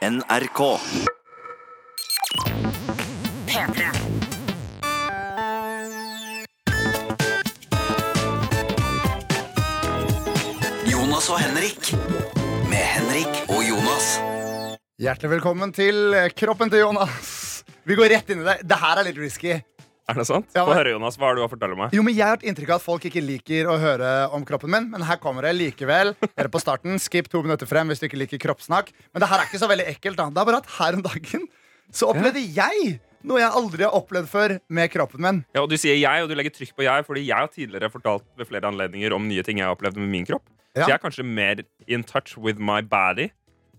NRK. P3. Jonas og Henrik. Med Henrik og Jonas. Hjertelig velkommen til kroppen til Jonas. Vi går rett inn i det. Det her er litt risky. Er det sant? Ja, Få høre, Jonas. Hva har du å fortelle meg? Jo, men Jeg har hatt inntrykk av at folk ikke liker å høre om kroppen min. Men her kommer det likevel. Hør på starten. Skip to minutter frem hvis du ikke liker kroppssnakk. Men det her er ikke så veldig ekkelt. da Det er bare at her om dagen så opplevde jeg noe jeg aldri har opplevd før med kroppen min. Ja, og Du sier jeg, og du legger trykk på jeg, fordi jeg har tidligere fortalt ved flere anledninger om nye ting jeg har opplevd med min kropp. Ja. Så jeg er kanskje mer in touch with my body.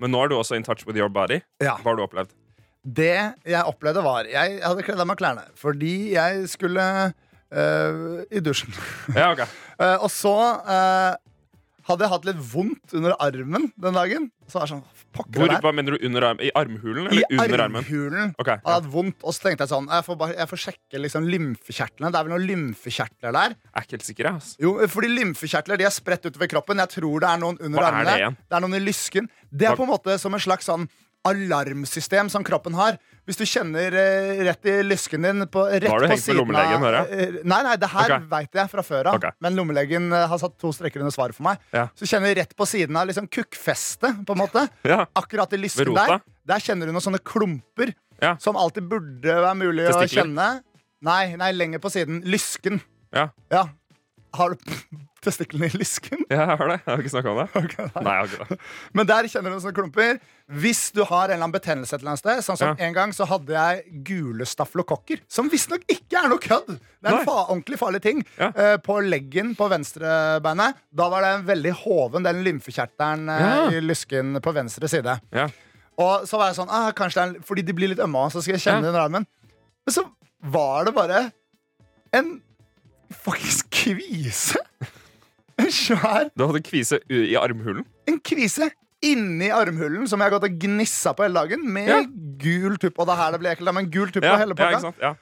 Men nå er du også in touch with your body. Ja. Hva har du opplevd? Det jeg opplevde, var Jeg hadde kledd av meg klærne fordi jeg skulle øh, i dusjen. Ja, ok Eh, og så eh, hadde jeg hatt litt vondt under armen den dagen. Så var jeg sånn, pokker Hvor, det der. Hva mener du? Under armen? I armhulen I eller under armen? armhulen. Okay, Jeg hadde hatt vondt, og så tenkte jeg sånn Jeg får, bare, jeg får sjekke liksom lymfekjertlene. Det er vel noen lymfekjertler der. Jeg er ikke helt sikker. ass. Jo, fordi lymfekjertler de er spredt utover kroppen. Jeg tror det er noen under Hva er det igjen? Det er noen i lysken. Det er på en måte som en slags sånn alarmsystem som kroppen har. Hvis du kjenner eh, rett i lysken din på, rett Da har du på hengt med siden lommelegen, hører jeg. eh, Nei, nei, det her Ok. vet jeg fra før av. Ok. Men lommelegen eh, har satt to streker under svaret for meg. Ja. Så kjenner du rett på siden av liksom kukkfestet, på en måte. Ja. Akkurat i lysken Ved rota? der. Der kjenner du noen sånne klumper Ja. som alltid burde være mulig å Testikler? kjenne. Nei, nei, lenger på siden. Lysken. Ja. Ja. Har du testiklene i lysken? Ja, jeg har det. Jeg har ikke snakka om det. Okay, nei. Nei, jeg har ikke det. Men der kjenner du sånne klumper. Hvis du har en eller annen betennelse et eller annet sted, sånn som Ja. en gang så hadde jeg gule staflokokker, som visstnok ikke er noe kødd. Det er en fa ordentlig farlig ting. Ja. Uh, på leggen på venstrebeinet. Da var det en veldig hoven, den lymfekjertelen uh, Ja. i lysken på venstre side. Ja. Og så var jeg sånn, ah, kanskje det er fordi de blir litt ømme, så skal jeg kjenne under armen. Men så var det bare en faktisk kvise. En svær Du hadde kvise i armhulen? en kvise inni armhulen som jeg har gått og gnissa på hele dagen, med Ja. gul tupp. Og det er her det blir ekkelt, men gul tupp Ja, på hele pakka. Ja.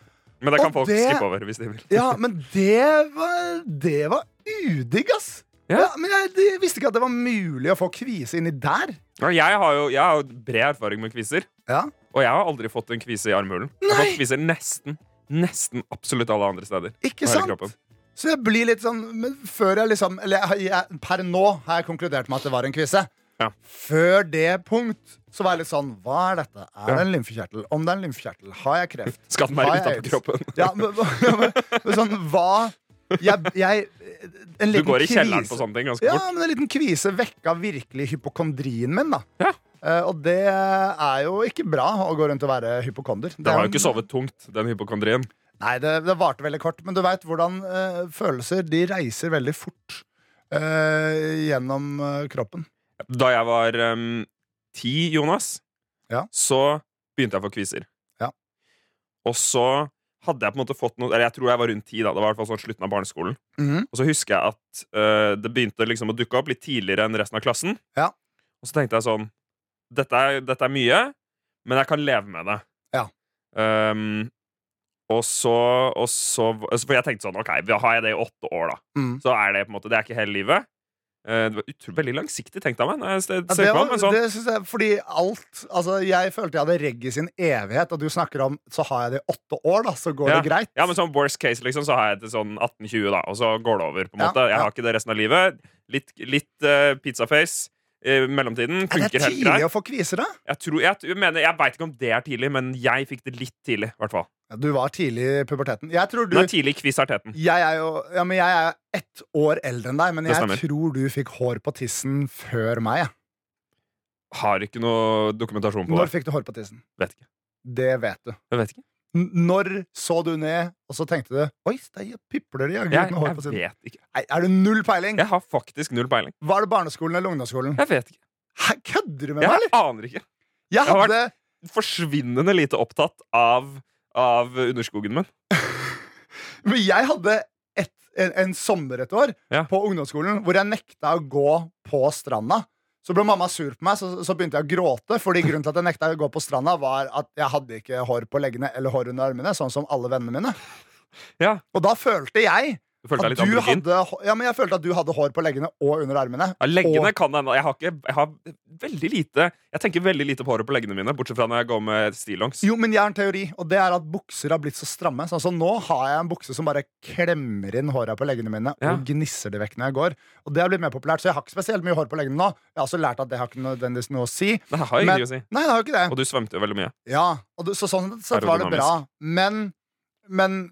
Men det kan Og folk det- skippe over hvis de vil. Ja, men det var Det var udigg, ass. Ja. Ja, men jeg, jeg visste ikke at det var mulig å få kvise inni der. Ja, jeg har jo jeg har jo bred erfaring med kviser. Ja. Og jeg har aldri fått en kvise i armhulen. Jeg har fått kviser nesten Nesten absolutt alle andre steder. Ikke sant? kroppen. Så jeg blir litt sånn Men før jeg liksom Eller jeg, per nå har jeg konkludert med at det var en kvise. Ja. Før det punkt så var jeg litt sånn Hva er dette? Er det en lymfekjertel? Om det er en lymfekjertel, har jeg kreft? Skal den være Har utenfor kroppen? Ja, men, men, men sånn hva jeg, jeg, Du går i kjelleren kvise- på sånne ting ganske fort. Ja, men en liten kvise vekka virkelig hypokondrien min, da. Ja. Uh, og det er jo ikke bra å gå rundt og være hypokonder. Det Den har jo ikke sovet tungt, den hypokondrien. Nei, det, det varte veldig kort. Men du veit hvordan uh, følelser de reiser veldig fort uh, gjennom uh, kroppen. Da jeg var um, ti, Jonas, Ja. så begynte jeg å få kviser. Ja. Og så hadde jeg på en måte fått noe Eller jeg tror jeg var rundt ti, da. Det var i hvert fall sånn slutten av barneskolen. Mhm. Og så husker jeg at det begynte liksom å dukke opp litt tidligere enn resten av klassen. Ja. Og så tenkte jeg sånn Dette er, dette er mye, men jeg kan leve med det. Ja. Um, og så, og så For jeg tenkte sånn OK, har jeg det i åtte år, da, Mm. så er det på en måte Det er ikke hele livet. Eh, det var utro, veldig langsiktig tenkt av meg. Jeg ser Ja, det var, det, men sånn, det synes jeg, fordi alt Altså, jeg følte jeg hadde regg i sin evighet, og du snakker om så har jeg det i åtte år, da, så går ja. det greit. Ja, men sånn worst case, liksom, så har jeg det sånn 18-20, da, og så går det over. på en Ja, måte Jeg ja. har ikke det resten av livet. Litt, litt eh, pizzaface i mellomtiden. Er det tidlig å få kviser, da? Jeg, tror, jeg, jeg mener, jeg veit ikke om det er tidlig, men jeg fikk det litt tidlig. hvert fall Ja, Du var tidlig i puberteten. Jeg tror du Men tidlig i quiz-arteten. Jeg er jo ja, men jeg er ett år eldre enn deg, men jeg tror du fikk hår på tissen før meg. jeg. Har ikke noe dokumentasjon på Når det. fikk du hår på tissen? Vet ikke. Det vet du. Jeg vet ikke. Når så du ned, og så tenkte du Oi, der pipler jaggu Jeg, ut med hår på siden. vet ikke. Nei, Er det null peiling? Jeg har faktisk null peiling. Var det barneskolen eller ungdomsskolen? Jeg vet ikke. Hæ, kødder du med meg, Jeg aner ikke. Jeg har vært Forsvinnende lite opptatt av, av underskogen min. Men jeg hadde et, en, en sommer et år Ja. på ungdomsskolen hvor jeg nekta å gå på stranda. Så ble mamma sur på meg, så, så begynte jeg å gråte. Fordi grunnen til at jeg nekta å gå på stranda, var at jeg hadde ikke hår på leggene eller hår under armene, sånn som alle vennene mine. Ja, Og da følte jeg følte At litt du hadde, ja, men jeg følte at du hadde hår på leggene og under armene. Ja, leggene Og- kan hende. Jeg har, ikke, jeg har veldig lite Jeg tenker veldig lite på håret på leggene mine, bortsett fra når jeg går med stillongs. Jo, men jeg har en teori, og det er at bukser har blitt så stramme. Så altså, nå har jeg en bukse som bare klemmer inn håra på leggene mine Ja. og gnisser det vekk når jeg går. Og det har blitt mer populært, så jeg har ikke spesielt mye hår på leggene nå. Jeg har også lært at det har ikke nødvendigvis noe å si. Det har Men- ingenting å si. Nei, det har jo ikke det. Og du svømte jo veldig mye. Ja, du, så sånn sett var det bra. Men, men,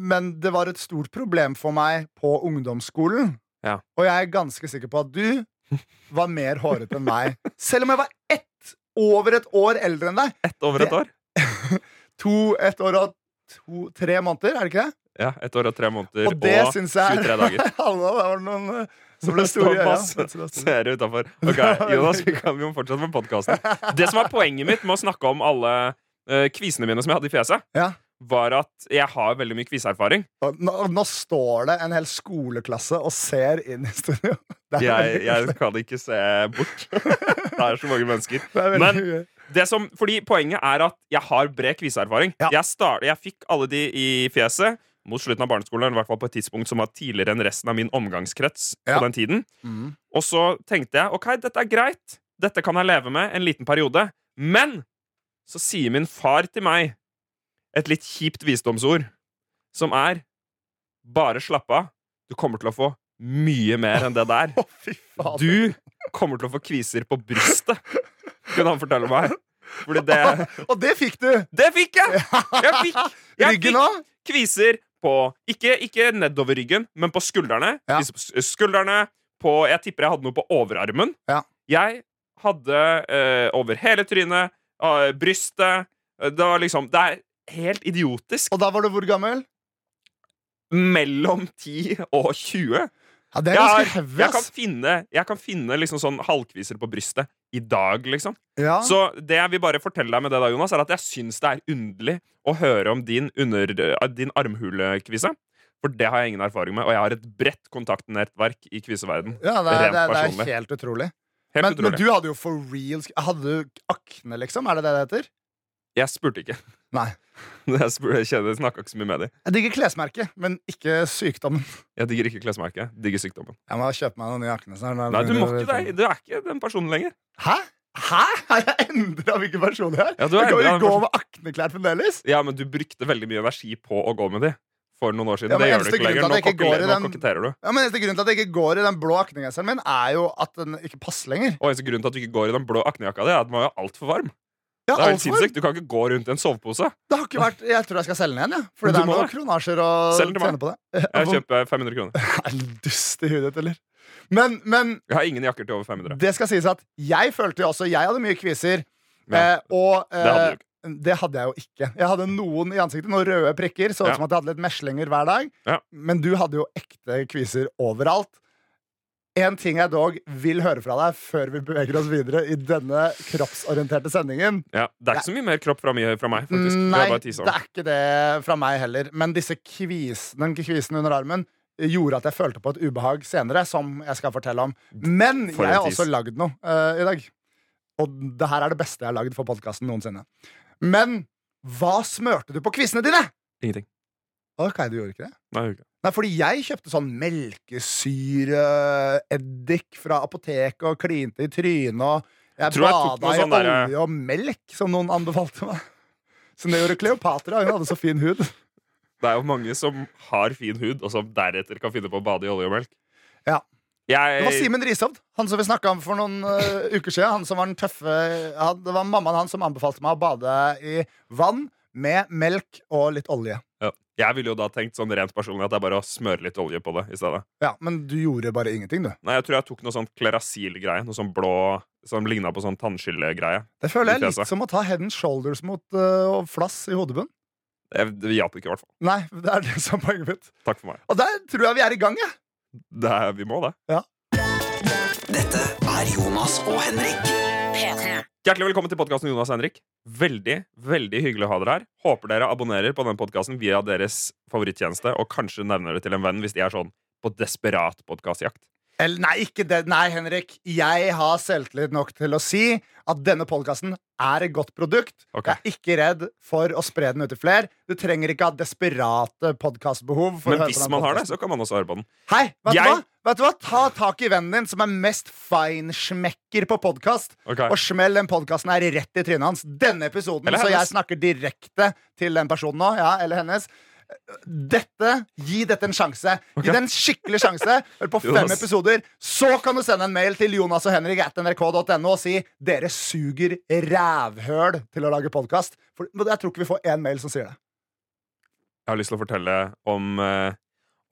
men det var et stort problem for meg på ungdomsskolen. Ja. Og jeg er ganske sikker på at du var mer hårete enn meg. Selv om jeg var ett over et år eldre enn deg. Ett over et år. To, ett år og to, tre måneder, er det ikke det? Ja, Ett år og tre måneder Og det og synes jeg 23 dager. Det var noen eh, som ble store i øya. masse seere. Ok, Jonas, vi kan vi må fortsette med podkasten. Det som er poenget mitt med å snakke om alle uh, kvisene mine som jeg hadde i fjeset, Ja. Var at jeg har veldig mye kviseerfaring. Nå, nå står det en hel skoleklasse og ser inn i studio. Jeg, jeg kan ikke se bort. Det er så mange mennesker. Det Men det som, fordi Poenget er at jeg har bred kviseerfaring. Ja. Jeg, start, jeg fikk alle de i fjeset mot slutten av barneskolen, i hvert fall på et tidspunkt som var tidligere enn resten av min omgangskrets. Ja. på den tiden Mm. Og så tenkte jeg ok, dette er greit. Dette kan jeg leve med en liten periode. Men så sier min far til meg et litt kjipt visdomsord, som er bare slapp av. Du kommer til å få mye mer enn det der. Du kommer til å få kviser på brystet, kunne han fortelle meg. Fordi det Og det fikk du! Det fikk jeg! Jeg fikk, jeg fikk kviser på ikke, ikke nedover ryggen, men på skuldrene. Ja. Skuldrene på, Jeg tipper jeg hadde noe på overarmen. Ja. Jeg hadde eh, over hele trynet, eh, brystet Det var liksom Det er helt idiotisk. Og da var du hvor gammel? Mellom 10 og 20. Ja, Det er ganske jeg, heavy, jeg kan finne, jeg kan finne liksom sånn halvkviser på brystet i dag, liksom. Ja. Så det jeg vil bare fortelle deg med det, da, Jonas, er at jeg syns det er underlig å høre om din, under, eh, din armhulekvise. For det har jeg ingen erfaring med, og jeg har et bredt kontaktnettverk i kviseverden. ja, det, er, det, er, det er helt utrolig. Helt Men, men du hadde jo for real Hadde du akne, liksom? Er det det det heter? Jeg spurte ikke. Nei. Jeg, spurte, jeg kjenner, snakka ikke så mye med dem. Jeg digger klesmerket, men ikke sykdommen. Jeg digger ikke klesmerket. Digger sykdommen. Jeg må kjøpe meg noen nye akne snart. Nei, du må ikke det. Du er ikke den personen lenger. Hæ? Hæ? Har jeg endra hvilken person jeg er? Ja, du er jeg kan endret jo den gå personen. med akneklær fremdeles. Ja, men du brukte veldig mye energi på å gå med de for noen år siden. Ja, men det gjør eneste du ikke grunn til lenger. at Nå, jeg ikke går i kokkeler- nå den- koketterer du. Ja, men Eneste grunnen til at jeg ikke går i den blå aknegenseren min, er jo at den ikke passer lenger. Og eneste grunn til at du ikke går i den blå aknejakka di, er at den var altfor varm. Ja, Det er helt sinnssykt. Du kan ikke gå rundt i en sovepose. Det har ikke vært Jeg tror jeg skal selge den igjen, ja. Fordi det er noen kronasjer å tjene på det. Jeg kjøper 500 kroner. Er du dust i huet ditt, eller? Men, men Jeg har ingen jakker til over 500. det skal sies at jeg følte jo også Jeg hadde mye kviser. Ja. Eh, og Det hadde eh, det hadde jeg jo ikke. Jeg hadde noen i ansiktet, noen røde prikker. Så ut Ja. som at jeg hadde litt meslinger hver dag. Men du hadde jo ekte kviser overalt. En ting jeg dog vil høre fra deg før vi beveger oss videre i denne kroppsorienterte sendingen. Ja, det er ikke så mye mer kropp fra, meg- fra meg, faktisk. Nei, det er, det er ikke det fra meg heller. Men disse kvisene den kvisen under armen gjorde at jeg følte på et ubehag senere, som jeg skal fortelle om. Men jeg har også lagd noe uh, i dag. Og det her er det beste jeg har lagd for podkasten noensinne. Men hva smørte du på kvisene dine? Ingenting. Ok, du gjorde ikke det? Nei, jeg gjorde ikke det. Nei, fordi jeg kjøpte sånn melkesyreeddik fra apoteket og klinte i trynet. Og jeg jeg bada i sånn derre- olje og melk, som noen anbefalte meg. Som det gjorde Kleopatra. Hun hadde så fin hud. Det er jo mange som har fin hud, og som deretter kan finne på å bade i olje og melk. Ja. Det var Jeg, Simen Rishovd, han som vi snakka om for noen uh, uker siden. Han som var den tøffe han, Det var mammaen hans som anbefalte meg å bade i vann med melk og litt olje. Ja. jeg ville jo da tenkt sånn rent personlig at det er bare å smøre litt olje på det i stedet. Ja, Men du gjorde bare ingenting, du. Nei, jeg tror jeg tok noe sånn klerasil-greie. Noe sånn blå som ligna på sånn tannskyllegreie. Det føler jeg er litt som å ta head and shoulders mot uh, og flass i hodebunnen. Det, det hjalp ikke, i hvert fall. Nei, det er det som er poenget mitt. Takk for meg. Og der tror jeg vi er i gang, jeg. Det er, vi må det. Dette er Jonas og Henrik. Hjertelig velkommen til podkasten Jonas Henrik. Veldig veldig hyggelig å ha dere her. Håper dere abonnerer på den podkasten via deres favorittjeneste, og kanskje nevner det til en venn hvis de er sånn på desperat podkastjakt. Eller, nei, ikke det. Nei, Henrik. Jeg har selvtillit nok til å si at denne podkasten er et godt produkt. Okay. Jeg er ikke redd for å spre den ut til flere. Du trenger ikke ha desperate podkastbehov. Men høre hvis man har det, så kan man også høre på den. Hei, vet Jeg- du hva? Vet du hva? Ta tak i vennen din som er mest feinschmecker på podkast, okay. og smell den podkasten her rett i trynet hans. Denne episoden, så jeg snakker direkte til den personen nå, ja, eller hennes. Dette, Gi dette en sjanse. Okay. Gi det en skikkelig sjanse. På fem Jonas. episoder. Så kan du sende en mail til Jonas og Henrik at nrk.no og si dere suger rævhøl til å lage podkast. Jeg tror ikke vi får én mail som sier det. Jeg har lyst til å fortelle om, eh,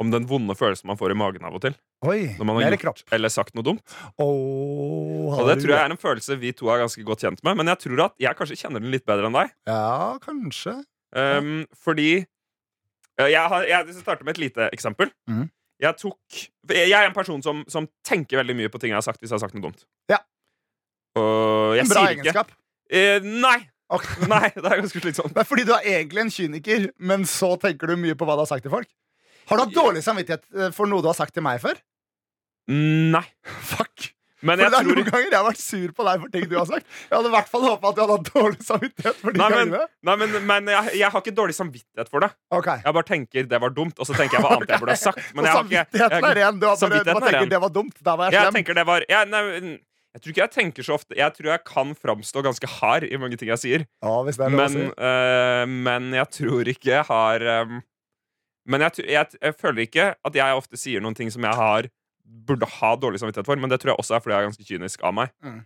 om den vonde følelsen man får i magen av og til. Oi, Når man har gjort eller sagt noe dumt. Oh, Og det tror jeg er en følelse vi to er ganske godt kjent med. Men jeg tror at jeg kanskje kjenner den litt bedre enn deg. Ja, kanskje. Um, fordi Jeg, har, jeg starter med et lite eksempel. Mm. Jeg tok Jeg er en person som, som tenker veldig mye på ting jeg har sagt hvis jeg har sagt noe dumt. Ja. En bra egenskap. eh, Nei! Okay. Nei, det er ganske slitsomt. Det er fordi du er egentlig en kyniker, men så tenker du mye på hva du har sagt til folk. Har du hatt dårlig samvittighet eh, for noe du har sagt til meg før? Nei. Fuck Men For jeg det er tror noen ganger jeg har vært sur på deg for ting du har sagt. Jeg hadde i hvert fall håpa at du hadde hatt dårlig samvittighet for de Nei, men, gangene. nei, men, men jeg, jeg har ikke dårlig samvittighet for det. Okay. Jeg bare tenker det var dumt, og så tenker jeg hva annet jeg burde ha sagt. Men jeg har ikke samvittigheten er ren. Du har bare, bare er tenker det var dumt. Der var jeg jeg tenker det var jeg, nei, jeg tror ikke jeg tenker så ofte Jeg tror jeg kan framstå ganske hard i mange ting jeg sier. Ja, hvis det er Men, si. øh, men jeg tror ikke jeg har øh, Men jeg, jeg, jeg føler ikke at jeg ofte sier noen ting som jeg har burde ha dårlig samvittighet for, men det tror jeg også er fordi jeg er ganske kynisk av meg. Mm.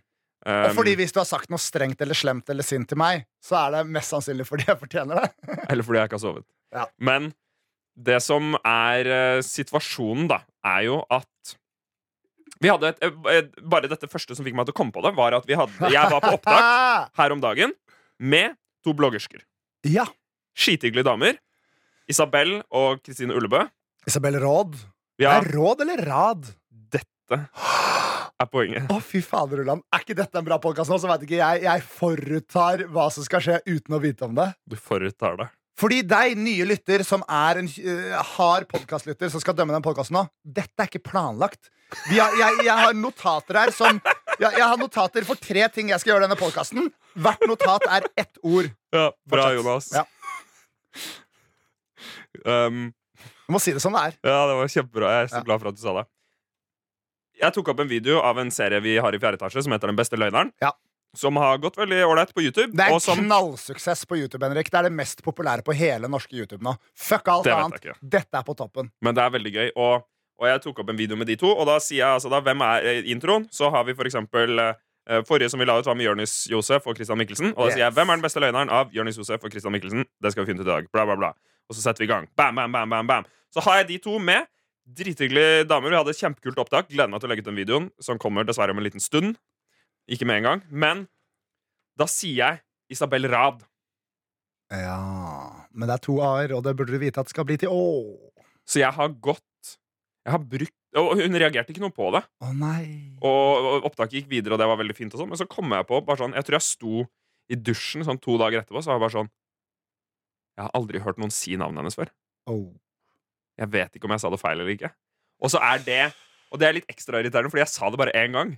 Um, Og fordi hvis du har sagt noe strengt eller slemt eller sint til meg, så er det mest sannsynlig fordi jeg fortjener det. Eller fordi jeg ikke har sovet. Ja. Men det som er uh, situasjonen, da, er jo at vi hadde et, øh, Bare dette første som fikk meg til å komme på det, var at vi hadde, jeg var på opptak her om dagen med to bloggersker. ja. Skithyggelige damer. Isabel og Kristine Ullebø. Isabel Råd. Ja, Det er råd eller rad? dette er poenget. Å, fy fader, Ulland. Er ikke dette en bra podkast nå, så vet ikke jeg. Jeg foruttar hva som skal skje, uten å vite om det. Du foruttar det. Fordi deg, nye lytter, som er en uh, hard podkastlytter, som skal dømme den podkasten nå, dette er ikke planlagt. Vi har, jeg, jeg har notater her som jeg, jeg har notater for tre ting jeg skal gjøre denne podkasten. Hvert notat er ett ord. Ja, bra, Fortsett. Jonas. Ja. Um, Du må si det som det er. ja, det var kjempebra. Jeg er så Ja. glad for at du sa det. Jeg tok opp en video av en serie vi har i fjerde etasje, som heter Den beste løgneren. Ja. Som har gått veldig ålreit på YouTube. Det er som, knallsuksess på YouTube. Henrik Det er det mest populære på hele norske YouTube nå. Fuck alt Det annet. Dette er på toppen. men det er veldig gøy. Og, og jeg tok opp en video med de to, og da sier jeg altså da hvem er eh, introen. Så har vi for eksempel eh, Forrige som vi la ut, var med Jonis Josef og Christian Mikkelsen. Og da Yes. sier jeg hvem er den beste løgneren av Jonis Josef og Christian Mikkelsen. Det skal vi finne ut i dag. Bla, bla, bla. Og så setter vi i gang. Bam, bam, bam, bam, bam. Så har jeg de to med. Drithyggelige damer. Vi hadde et kjempekult opptak. Gleder meg til å legge ut den videoen, som kommer dessverre om en liten stund. Ikke med en gang. Men da sier jeg Isabel Rad. Ja Men det er to a-er, og det burde du vite at det skal bli til å. Så jeg har gått Jeg har brukt Og hun reagerte ikke noe på det. Å nei. Og, og opptaket gikk videre, og det var veldig fint. og sånn Men så kom jeg på bare sånn, Jeg tror jeg sto i dusjen sånn to dager etterpå, så var jeg bare sånn Jeg har aldri hørt noen si navnet hennes før. Oh. Jeg vet ikke om jeg sa det feil eller ikke. Og så er det Og det er litt ekstra irriterende, fordi jeg sa det bare én gang.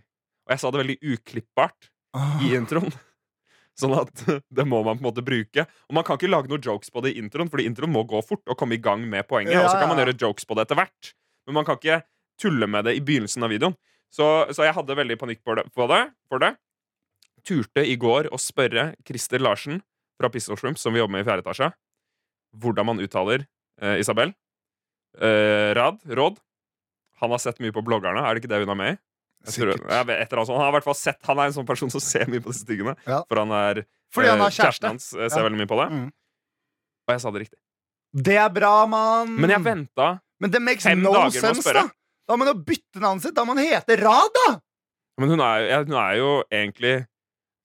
Og jeg sa det veldig uklippbart Ah. i introen. Sånn at det må man på en måte bruke. Og man kan ikke lage noen jokes på det i introen, fordi introen må gå fort og komme i gang med poenget. Ja, Og så kan man gjøre jokes på det etter hvert. Men man kan ikke tulle med det i begynnelsen av videoen. Så, så jeg hadde veldig panikk på det, på det, for det. Turte i går å spørre Christer Larsen fra Pistol Shrimp, som vi jobber med i fjerde etasje, hvordan man uttaler eh, Isabel. Eh, Rad, Råd. Han har sett mye på bloggerne. Er det ikke det hun er med i? Tror, vet. Han har sett Han er en sånn person som ser mye på disse tingene. Ja. For han er Fordi han eh, har kjæreste. Kjæresten hans eh, ser Ja. veldig mye på det. Mm. Og jeg sa det riktig. Det er bra, mann. Men jeg venta Men det makes fem no dager med å spørre. da. Da må man jo bytte navnet sitt. Da må man hete Rad, da! Men hun er, hun er jo egentlig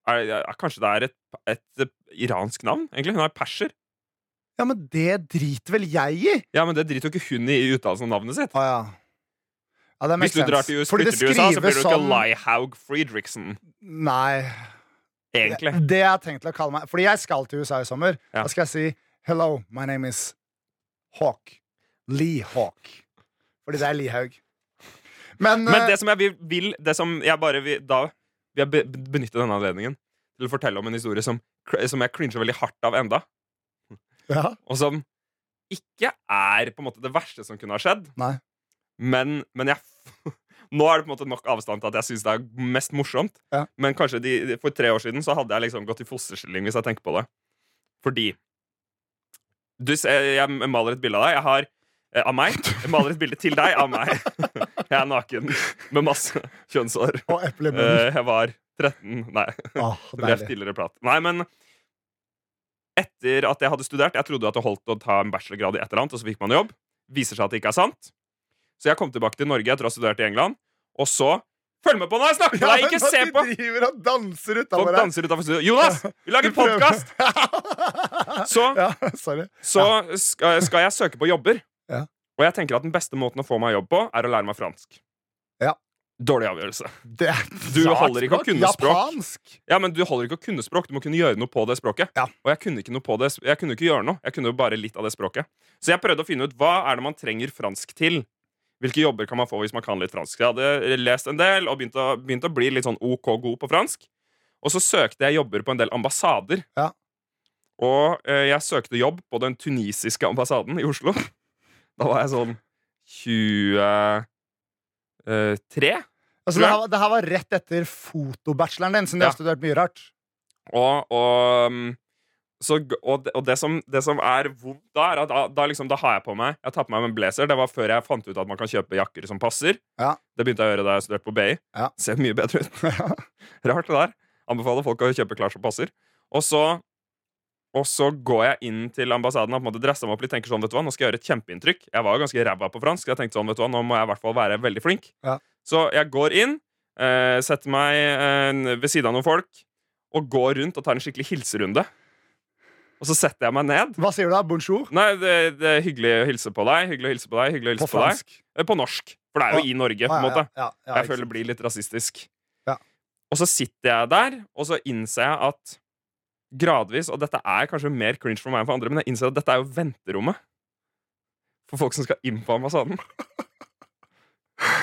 er, er, Kanskje det er et, et, et, iransk navn? egentlig Hun er perser. Ja, men det driter vel jeg i. Ja, Men det driter jo ikke hun i i uttalelsen av navnet sitt. Ah, ja. ja det Hvis du drar til US, flytter til USA, så blir du ikke sånn... Lihaug Friedrichsen. Nei. Egentlig. Det jeg har tenkt å kalle meg Fordi jeg skal til USA i sommer. Ja. Da skal jeg si Hello, my name is Hawk. Lee Hawk. Fordi det er Lihaug. Men, Men eh, det som jeg vil, Det som jeg bare vil Da vil jeg be- benytte denne anledningen til å fortelle om en historie som, som jeg cringer veldig hardt av enda. Ja. Og som ikke er på en måte det verste som kunne ha skjedd. Men, men jeg Nå er det på en måte nok avstand til at jeg syns det er mest morsomt. Ja. Men kanskje de, for tre år siden så hadde jeg liksom gått i fosterstilling, hvis jeg tenker på det. Fordi du ser, Jeg maler et bilde av deg. Jeg har eh, av meg. Jeg maler et bilde til deg av meg. Jeg er naken med masse kjønnshår. Og eple i munnen. Eh, Jeg var 13 Nei, Åh, det ble tidligere prat. Nei, men etter at jeg hadde studert Jeg trodde at det holdt å ta en bachelorgrad i et eller annet, og så fikk man jobb. Viser seg at det ikke er sant. Så jeg kom tilbake til Norge etter å ha studert i England, og så Følg med på når jeg snakker til deg! Ikke se de driver og danser utover her. Jonas! Vi lager podkast! Så, Ja, så skal, skal jeg søke på jobber. Ja. Og jeg tenker at den beste måten å få meg jobb på, er å lære meg fransk. Dårlig avgjørelse. Det er Du holder ikke å kunne språk. Japansk. Ja, men Du holder ikke å kunne språk, du må kunne gjøre noe på det språket. Ja. Og jeg kunne ikke noe på det Jeg kunne ikke gjøre noe. Jeg kunne jo bare litt av det språket. Så jeg prøvde å finne ut hva er det man trenger fransk til. Hvilke jobber kan man få hvis man kan litt fransk? Jeg hadde lest en del og begynt å, begynt å bli litt sånn OK god på fransk. Og så søkte jeg jobber på en del ambassader. Ja. Og eh, jeg søkte jobb på den tunisiske ambassaden i Oslo. Da var jeg sånn 23. Altså, det, her, det her var rett etter fotobacheloren din, siden du Ja. har studert mye rart. Og, og, um, så, og, det, og det, som, det som er vondt da, er at da, da, liksom, da har jeg på meg Jeg tar på meg en blazer. Det var før jeg fant ut at man kan kjøpe jakker som passer. Ja. Det begynte jeg å gjøre da jeg studerte på BI. Ja. Ser mye bedre ut. Rart det der. Anbefaler folk å kjøpe klær som passer. Og så, og så går jeg inn til ambassaden og på en måte dresser meg opp litt. Tenker sånn, vet du hva, Nå skal jeg gjøre et kjempeinntrykk. Jeg var jo ganske ræva på fransk. Jeg tenkte sånn, vet du hva, Nå må jeg i hvert fall være veldig flink. Ja. Så jeg går inn, eh, setter meg eh, ved siden av noen folk og går rundt og tar en skikkelig hilserunde. Og så setter jeg meg ned. Hva sier du da? Bonjour? Nei, det, det er hyggelig å hilse på deg. Hyggelig å hilse på deg, hyggelig å hilse På på, fransk? Deg. På norsk. For det er jo Å, i Norge, på Ah, en måte. Ja, ja, Jeg føler det blir litt rasistisk. Ja. Og så sitter jeg der, og så innser jeg at gradvis Og dette er kanskje mer cringe for meg enn for andre, men jeg innser at dette er jo venterommet for folk som skal inn på ambassaden.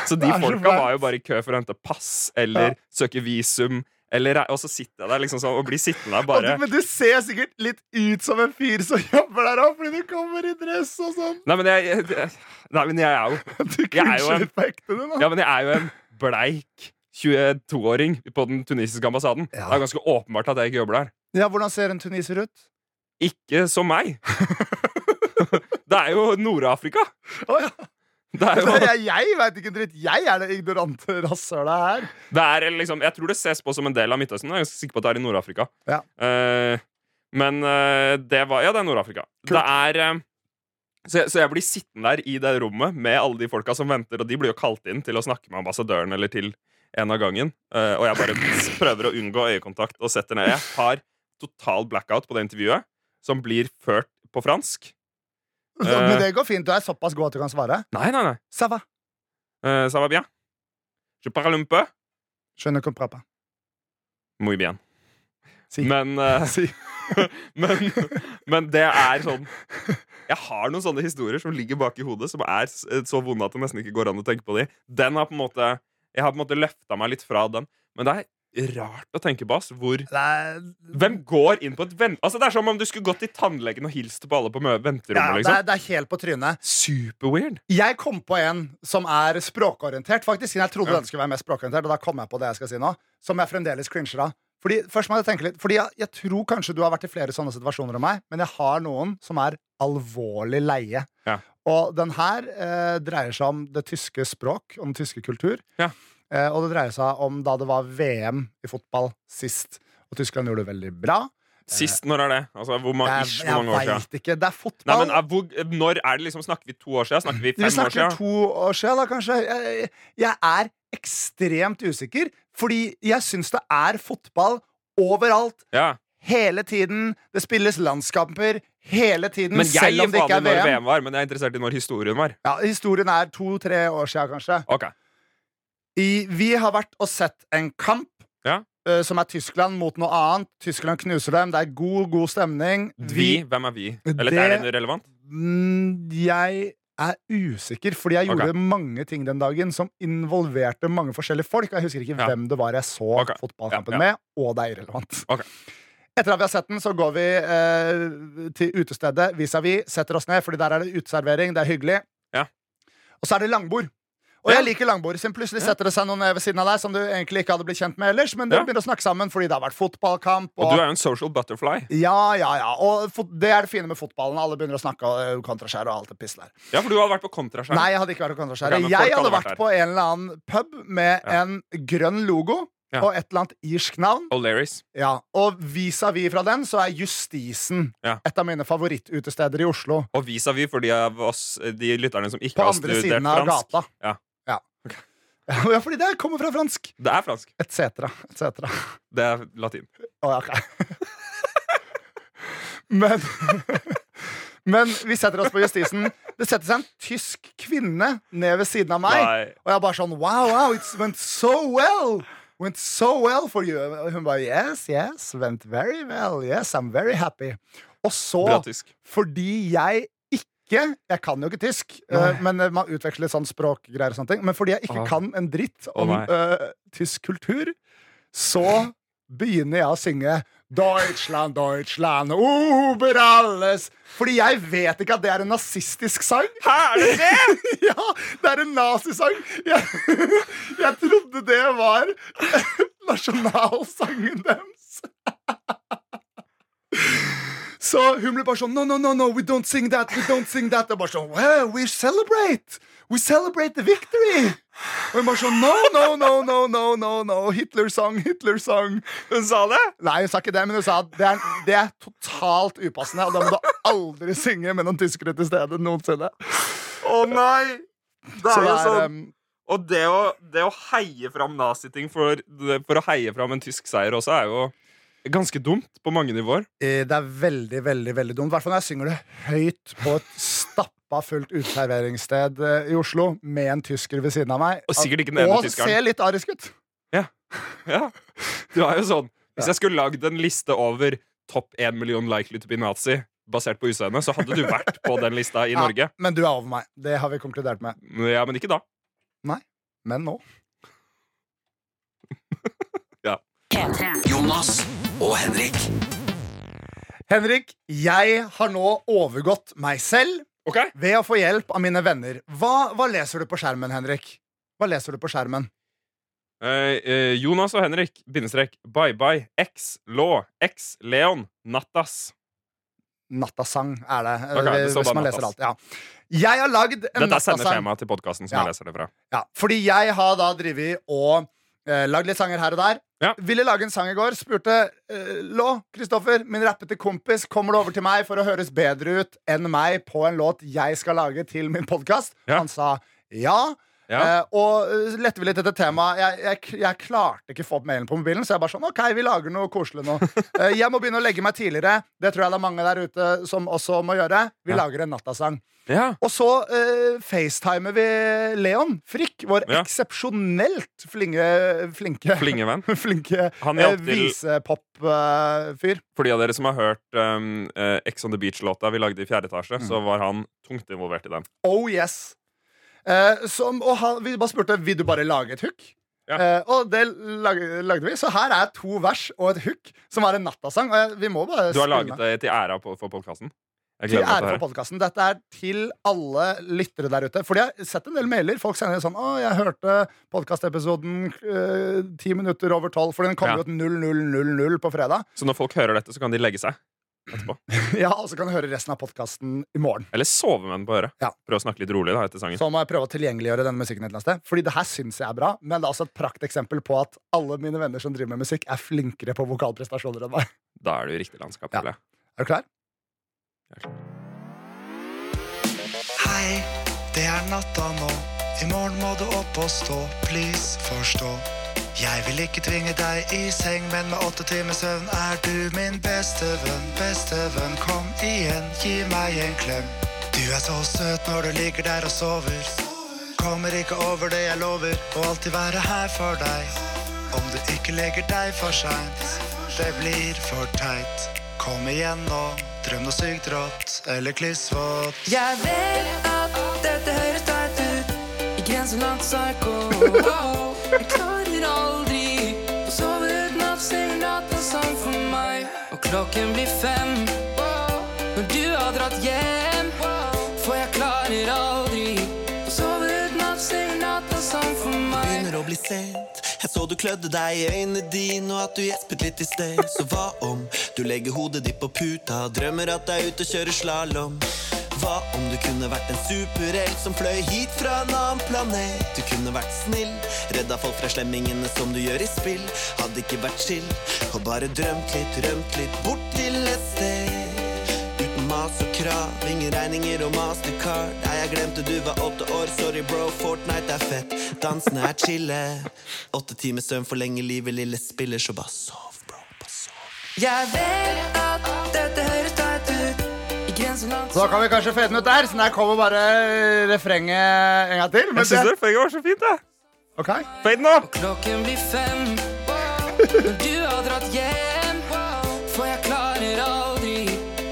Så de folka var jo bare i kø for å hente pass eller Ja. søke visum. Eller, og så sitter jeg der liksom sånn og blir sittende der bare men du ser sikkert litt ut som en fyr som jobber der òg, fordi du kommer i dress og sånn. Nei, men jeg, jeg, nei, men jeg er jo Du er jo litt på ekte, du nå. Ja, men jeg er jo en bleik 22-åring på den tunisiske ambassaden. Ja. Det er ganske åpenbart at jeg ikke jobber der. Ja, Hvordan ser en tuniser ut? Ikke som meg. det er jo Nord-Afrika. Oh, ja. Det er jo jeg jeg veit ikke en dritt. Jeg er det ignorante rasshølet her. det er liksom, Jeg tror det ses på som en del av Midtøsten. Jeg er ganske sikker på at det er i Nord-Afrika. Ja. Uh, men uh, det var Ja, det er Nord-Afrika. Det er uh, så, jeg- så jeg blir sittende der i det rommet med alle de folka som venter, og de blir jo kalt inn til å snakke med ambassadøren eller til en av gangen. Uh, og jeg bare prøver å unngå øyekontakt og setter ned. Jeg har total blackout på det intervjuet, som blir ført på fransk. Eh. men det går fint. Du er såpass god at du kan svare. Nei, nei, nei. Ça va. Uh, ça va bien? Je parle un peu. Je ne comprends pas. Muy bien. Si. Men, uh, Si. men, men det er sånn Jeg har noen sånne historier som ligger bak i hodet, som er så vonde at det nesten ikke går an å tenke på de. Den har på en måte Jeg har på en måte løfta meg litt fra den. Men det er rart å tenke på, ass. Hvor Hvem går inn på et vent... Altså, det er som om du skulle gått til tannlegen og hilst på alle på venterommet. ja, liksom. det, liksom. er, det er helt på trynet. Superweird. Jeg kom på en som er språkorientert, faktisk. Jeg trodde Ja. den skulle være mest språkorientert, og da kom jeg på det jeg skal si nå. Som jeg fremdeles cringer av. Fordi, først må jeg tenke litt Fordi jeg, jeg tror kanskje du har vært i flere sånne situasjoner enn meg, men jeg har noen som er alvorlig leie. Ja. Og den her eh, dreier seg om det tyske språk og den tyske kultur. Ja. Eh, og det dreier seg om da det var VM i fotball sist. Og Tyskland gjorde det veldig bra. Sist, når er det? Altså, hvor, ma Jeg, ish, jeg hvor mange år siden? ikke. Det er Nei, fotball. men, er, hvor, når er det liksom Snakker vi to år siden? Snakker vi Vi fem år snakker siden? to år siden, da, kanskje. Jeg, jeg er ekstremt usikker, fordi jeg syns det er fotball overalt. Ja. Hele tiden. Det spilles landskamper hele tiden, Men jeg selv om det ikke er VM. Men jeg er interessert i når historien var. Ja, historien er to-tre år siden, kanskje. Ok, I, vi har vært og sett en kamp. Ja. Uh, som er Tyskland mot noe annet. Tyskland knuser dem. Det er god, god stemning. Vi, hvem er vi? Eller Det- er det relevant? Mm, Jeg er usikker, fordi jeg gjorde mange ting den dagen som involverte mange forskjellige folk. Jeg husker ikke Ja. hvem det var jeg så okay. fotballkampen Ja, ja. med, og det er irrelevant. Okay. Etter at vi har sett den, så går vi eh, til utestedet vis-à-vis, setter oss ned, Fordi der er det uteservering, det er hyggelig. Ja. Og så er det langbord. Og jeg liker langbord. sin plutselig setter det seg noen ved siden av deg som du egentlig ikke hadde blitt kjent med ellers, men dere begynner å snakke sammen fordi det har vært fotballkamp. Og du er jo en social butterfly. Ja, ja, ja. Og det er det fine med fotballen. Alle begynner å snakke om kontraskjær og alt det pisset der. Ja, for du hadde vært på kontraskjær. Nei, jeg hadde ikke vært på kontraskjær. Okay, jeg hadde vært vært på en eller annen pub med Ja. en grønn logo Ja. og et eller annet irsk navn. O'Learys. Ja. Og vis-à-vis fra den så er Justisen Ja. et av mine favorittutesteder i Oslo. Og vis-à-vis for de av oss, de lytterne som ikke På har andre siden av gata. Ja. Ja. ja, fordi det kommer fra fransk. Det er fransk. Et cetera. Et cetera. Det er latin. Oh, ja, ok. Men Men vi setter oss på Justisen. Det setter seg en tysk kvinne ned ved siden av meg. Nei. Og jeg bare sånn Wow, wow, it went so well! Went so well for you. Og hun bare Yes, yes, went very well. Yes, I'm very happy. Og så, fordi jeg ikke Jeg kan jo ikke tysk, eh, men eh, man utveksler sånn språkgreier og sånne ting. Men fordi jeg ikke Ah. kan en dritt om oh, uh, tysk kultur, så begynner jeg å synge Deutschland, Deutschland, over alles Fordi jeg vet ikke at det er en nazistisk sang. Er det det?! ja, det er en nazisang. Jeg, jeg trodde det var nasjonalsangen deres. Så hun ble bare sånn No, no, no, no, we don't sing that. We don't sing that. Og bare sånn Well, we celebrate. We celebrate the victory. Og hun bare sånn No, no, no, no, no, no, no. Hitler-sang, Hitler-sang. Hun sa det? Nei, hun sa ikke det, men hun sa at det er, det er totalt upassende, og da må du aldri synge med noen tyskere til stede noensinne. Å nei! Det er jo sånn Og det å, det å heie fram naziting for, for å heie fram en tysk seier også, er jo ganske dumt på mange nivåer. Eh, Det er veldig, veldig veldig dumt. I hvert fall når jeg synger det høyt på et stappa fullt uteserveringssted eh, i Oslo med en tysker ved siden av meg. Og sikkert ikke den ene Og tyskeren. ser litt arisk ut. Ja. Du er jo sånn Hvis jeg skulle lagd en liste over topp 1 million likely to be nazi basert på utseendet, så hadde du vært på den lista i Ja, Norge. Men du er over meg. Det har vi konkludert med. Ja, men ikke da. Nei. Men nå. Jonas og Henrik. Henrik, jeg har nå overgått meg selv okay. ved å få hjelp av mine venner. Hva, hva leser du på skjermen, Henrik? Hva leser du på skjermen? Eh, eh, Jonas og Henrik, bindestrek, bye bye, X, Law, X, Leon, Nattas. Nattasang er det. okay, det hvis man man leser alt. Ja. Jeg har lagd en Dette er sendeskjemaet til podkasten som Ja. jeg leser det fra. Ja, fordi jeg har da drevet og eh, lagd litt sanger her og der. Ja. Ville lage en sang i går. Spurte eh, Lå, Kristoffer, min rappete kompis, kommer du over til meg for å høres bedre ut enn meg på en låt jeg skal lage til min podkast? Ja. Han sa ja. Ja. Eh, og eh, lette vi litt etter temaet. Jeg, jeg, jeg klarte ikke å få opp mailen på mobilen, så jeg bare sånn OK, vi lager noe koselig nå. Eh, jeg må begynne å legge meg tidligere. Det tror jeg det er mange der ute som også må gjøre. Vi Ja. lager en nattasang. Ja. Og så eh, facetimer vi Leon Frikk, vår Ja. eksepsjonelt flinke Flinke, Flingevenn. flinke til visepop-fyr. For de av dere som har hørt um, Ex on the Beach-låta vi lagde i fjerde etasje, Mm. så var han tungt involvert i den. oh yes. Eh, som, og han, vi bare spurte vil du bare lage et hook. Ja. Uh, og det lagde, lagde vi. Så her er to vers og et hook, som er en nattasang. Og vi må bare Du har laget det til æra på, for podkasten? Til ære for podkasten. Dette er til alle lyttere der ute. Fordi jeg har sett en del mailer. Folk sender sånn 'Å, jeg hørte podkastepisoden ti minutter over tolv', for den kommer Ja. jo ut 0000 på fredag. Så når folk hører dette, så kan de legge seg etterpå. Ja, Og så kan du høre resten av podkasten i morgen. Eller sove med den på øret. Ja. Prøv å snakke litt rolig da etter sangen. Så må jeg prøve å tilgjengeliggjøre denne musikken et eller annet sted. Fordi det her syns jeg er bra, men det er også et prakteksempel på at alle mine venner som driver med musikk, er flinkere på vokalprestasjoner enn meg. Da er du i riktig landskap. Ja. føler jeg. Er du klar? Hei, det er natta nå. I morgen må du opp og stå. Please, forstå. Jeg vil ikke tvinge deg i seng, men med åtte timers søvn er du min beste venn. Beste venn, kom igjen, gi meg en klem. Du er så søt når du ligger der og sover. Kommer ikke over det jeg lover, og alltid være her for deg. Om du ikke legger deg for seint, det blir for teit. Kom igjen nå, drøm noe sykt rått eller klissvått. Jeg vet at dette høres teit ut. I grenseland psycho. Jeg klokken blir fem når du har dratt hjem. For jeg klarer aldri å sove uten at synger nattasang for meg. begynner å bli sent. Jeg så du klødde deg i øynene dine, og at du gjespet litt i sted. Så hva om du legger hodet ditt på puta, drømmer at du er ute og kjører slalåm? Hva om du kunne vært en superhelt som fløy hit fra en annen planet? Du kunne vært snill, redda folk fra slemmingene som du gjør i spill. Hadde ikke vært chill, og bare drømt litt, rømt litt bort til et sted. Uten mas og krav, ingen regninger og mastercard. Nei, jeg glemte du var åtte år, sorry bro, Fortnite er fett. Dansene er chille. Åtte timer søvn forlenger livet, lille spiller, så bare sov, bro. Bare sov. Jeg vet at dette høres Så da kan vi kanskje fade den ut der. Så der kommer bare refrenget en gang til. Men Jeg syns det, refrenget var så fint, jeg. ok. Fade den opp! Klokken blir fem når du har dratt hjem. For jeg klarer aldri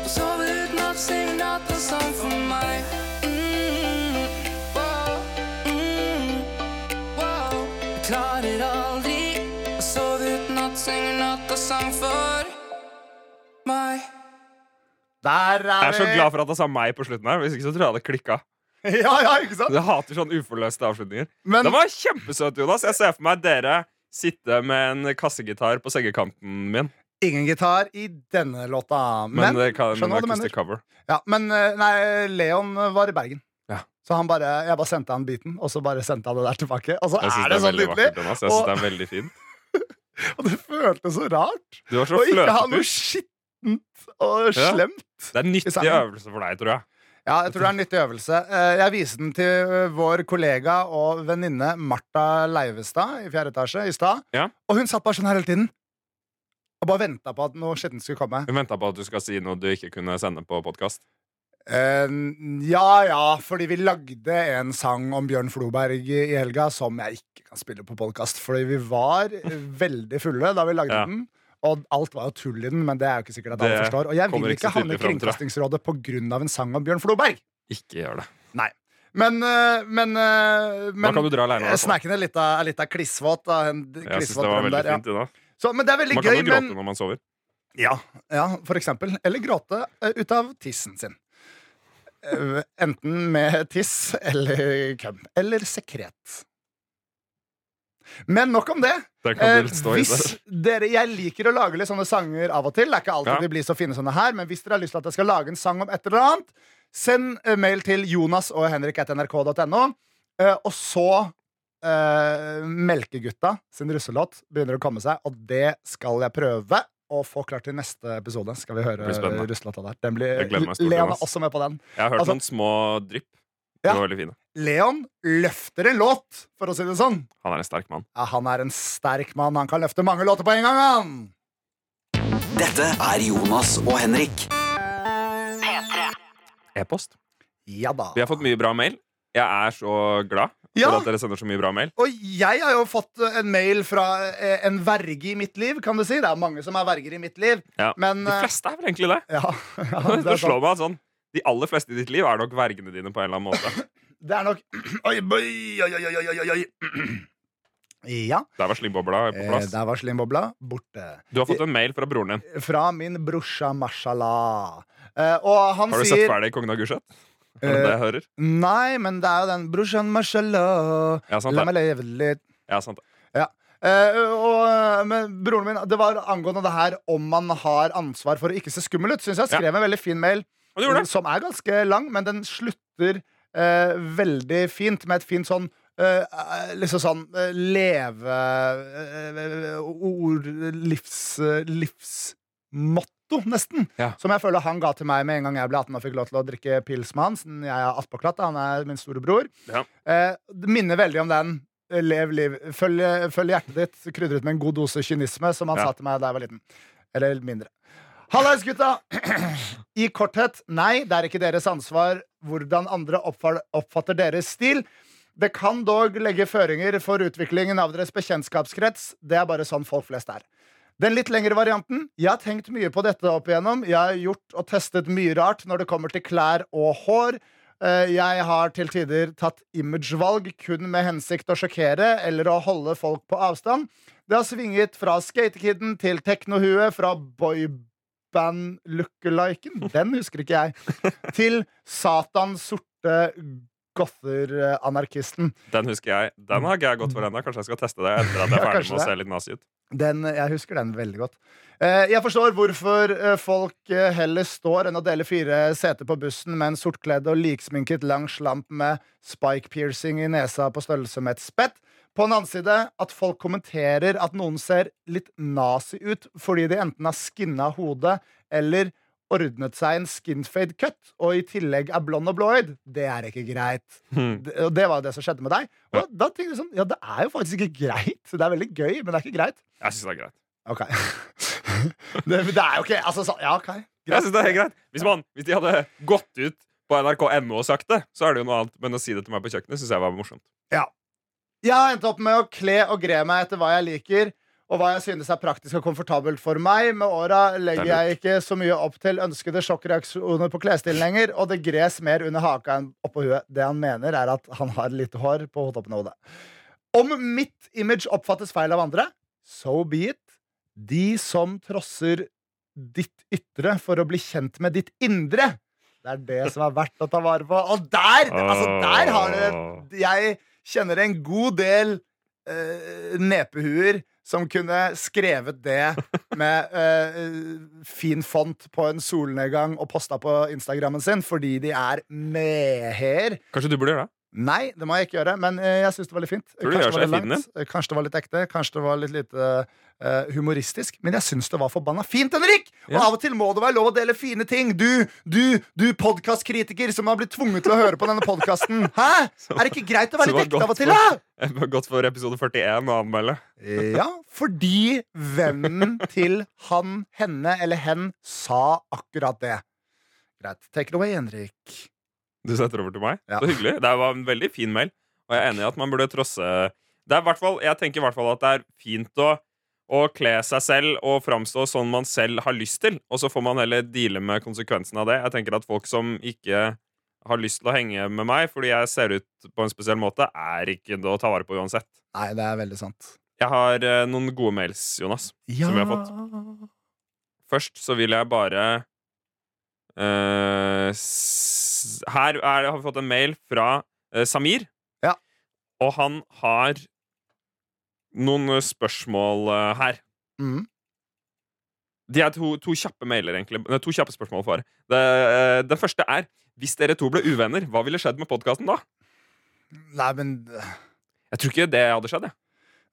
å sove uten at synger sang for meg. Mm, wow, mm, wow. Jeg klarer aldri å sove uten at synger sang for meg. Der er, Jeg er så glad for at han sa meg på slutten her. Hvis ikke så tror jeg det klikka. Ja, ja, ikke sant? Jeg hater sånn uforløste avslutninger. Men Det var kjempesøt, Jonas. Jeg ser for meg dere sitte med en kassegitar på sengekanten min. ingen gitar i denne låta. Men, Men, det kan skjønner hva du mener. cover. Ja, men eh, nei, Leon var i Bergen. Ja. Så han bare, jeg bare sendte han biten, og så bare sendte han det der tilbake. Og så Jeg syns er det det er så veldig nydelig. Jeg synes Og- det er veldig fint. Og det føltes så rart. Du var så Og ikke ha noe skittent og slemt. Det er en nyttig øvelse for deg, tror jeg. Ja, jeg tror det er en nyttig øvelse. Eh, Jeg viste den til eh, vår kollega og venninne Marta Leivestad i fjerde etasje i stad. Ja. Og hun satt bare sånn her hele tiden. Og bare venta på at noe skittent skulle komme. Hun venta på at du skal si noe du ikke kunne sende på podkast. Uh, ja, ja, fordi vi lagde en sang om Bjørn Floberg i i helga som jeg ikke kan spille på podkast. Fordi vi var eh, veldig fulle da vi lagde Ja. den. Og alt var jo tull i den, men det er jo ikke sikkert at alle forstår. Og jeg vil ikke ikke havne i. Kringkastingsrådet av en sang om Bjørn Floberg. Ikke gjør det. Nei. Men, eh, men, eh, men kan du dra aleine. Jeg snakker er litt av, litt av klissvåt. En klissvåt det var drøm der, ja. fint. Ida. Så, men det er veldig Man kan jo gråte men når man sover. ja, ja, for eksempel. Eller gråte eh, ut av tissen sin. Enten med tiss eller køm. Eller sekret. Men nok om det. Eh, hvis dere, jeg liker å lage litt sånne sanger av og til. Det er ikke alltid Ja. de blir så fine sånne her, men hvis dere har lyst til at jeg skal lage en sang om et eller annet, send eh, mail til jonas og henrik.nrk.no. Eh, og så eh, Melkegutta sin russelåt begynner å komme seg, og det skal jeg prøve å få klart til neste episode. Skal vi høre russelåta der. Den blir, er også med på den. Jeg har hørt altså- noen små drypp. Ja. De var veldig fine. Leon løfter en låt, for å si det sånn. Han er en sterk mann. Ja, han er en sterk mann. Han kan løfte mange låter på en gang, han! Dette er Jonas og Henrik. E-post. Ja da. Vi har fått mye bra mail. Jeg er så glad Ja. for at dere sender så mye bra mail. Og jeg har jo fått en mail fra eh, en verge i mitt liv, kan du si. Det er mange som er verger i mitt liv. Ja. Men De eh, fleste er vel egentlig det. ja, ja, Det, det, slår meg sånn De aller fleste i ditt liv er nok vergene dine på en eller annen måte. det er nok Oi, oi, oi, oi, oi, oi, oi. Ja. Der var slimbobla på Eh, plass. der var slimbobla borte. Du har fått en mail fra broren din. Fra min brorsa Mashallah. Eh, og han sier Har du sett ferdig Kongen av Gulset? Er det det jeg hører? Nei, men det er jo den brorsan Mashallah. Ja, sant La meg leve litt. Ja, sant det. Eh, og, men broren min, Det var angående det her om man har ansvar for å ikke se skummel ut. Synes jeg Ja. skrev en veldig fin mail Som er ganske lang, men den slutter eh, veldig fint med et fint sånn eh, liksom sånn uh, leve eh, Ord Livs livsmotto, nesten. Ja. Som jeg føler han ga til meg med en gang jeg ble 18 og fikk lov til å drikke pils med han. Siden jeg er attpåklatt. Han er min storebror. Ja. Eh, det minner veldig om den. Lev liv. Følg, følg hjertet ditt, krydret med en god dose kynisme, som han Ja. sa til meg da jeg var liten. Eller mindre. Hallais, gutta! I korthet, nei, det er ikke deres ansvar hvordan andre oppfatter deres stil. Det kan dog legge føringer for utviklingen av deres bekjentskapskrets. Det er bare sånn folk flest er. Den litt lengre varianten. Jeg har tenkt mye på dette opp igjennom. Jeg har gjort og testet mye rart når det kommer til klær og hår. Eh, Jeg har til tider tatt imagevalg kun med hensikt å sjokkere eller å holde folk på avstand. Det har svinget fra skatekidden til teknohue, fra boyband-lookaliken, den husker ikke jeg, til Satans sorte gother-anarkisten. Den husker jeg. Den har ikke jeg gått for ennå. Kanskje jeg skal teste det etter at jeg er ferdig med å se litt nazi ut. Den, jeg husker den veldig godt. Eh, Jeg forstår hvorfor eh, folk eh, heller står enn å dele fire seter på bussen med en sortkledd og liksminket lang slamp med spike piercing i nesa på størrelse med et spett. På en annen side at folk kommenterer at noen ser litt nazi ut fordi de enten har skinna hodet eller ordnet seg en skinfade cut, og i tillegg er blond og blåøyd. Det er ikke greit. Hmm. Det, og det var jo det som skjedde med deg. Og da tenkte jeg sånn, ja, det er jo faktisk ikke greit. Det er veldig gøy, men det er ikke greit. Jeg syns det er greit. Ok. det, det er jo ikke Altså, så, ja, ok. Jeg synes det er helt greit hvis, man, hvis de hadde gått ut på nrk.no og sagt det, så er det jo noe annet. Men å si det til meg på kjøkkenet syns jeg var morsomt. Jeg har endt opp med å kle og gre meg etter hva jeg liker, og hva jeg synes er praktisk og komfortabelt for meg. Med åra legger er jeg ikke så mye opp til ønskede sjokkreaksjoner på klesstilen lenger, og det gres mer under haka enn oppå huet. Det han mener, er at han har lite hår på toppen av hodet. Om mitt image oppfattes feil av andre, so be it. De som trosser ditt ytre for å bli kjent med ditt indre. Det er det som er verdt å ta vare på. Og der! Altså, der har du Jeg kjenner en god del uh, nepehuer som kunne skrevet det med uh, fin font på en solnedgang og posta på Instagrammen sin fordi de er meher. Kanskje du burde gjøre det? Nei, det må jeg ikke gjøre, men eh, jeg syns det var litt fint. Tror du Kanskje det var litt fin, langt, eh, Kanskje det var litt ekte, kanskje det var litt lite uh, humoristisk. Men jeg syns det var forbanna fint, Henrik! Og Ja. av og til må det være lov å dele fine ting. Du, du, du podkastkritiker som har blitt tvunget til å høre på denne podkasten. Hæ? Er det ikke greit å være litt ekte av og til, da? Jeg godt gått for episode 41 å anmelde. Ja, fordi vennen til han, henne eller hen sa akkurat det. Greit. Take it away, Henrik. Du setter over til meg? Ja. Så hyggelig. Det var en veldig fin mail. Og jeg er enig i at man burde trosse det er fall, Jeg tenker i hvert fall at det er fint å, å kle seg selv og framstå sånn man selv har lyst til. Og så får man heller deale med konsekvensen av det. Jeg tenker at Folk som ikke har lyst til å henge med meg fordi jeg ser ut på en spesiell måte, er ikke det å ta vare på uansett. Nei, det er veldig sant. Jeg har eh, noen gode mails, Jonas. Ja. vi har fått. Først så vil jeg bare eh, Her er, har vi fått en mail fra eh, Samir. Ja. Og han har noen eh, spørsmål eh, her. Mhm. De er to, to kjappe mailer, egentlig. Nei, To kjappe spørsmål for. Det, eh, den første er Hvis dere to ble uvenner, hva ville skjedd med podkasten da? Nei, men Jeg tror ikke det hadde skjedd. Jeg.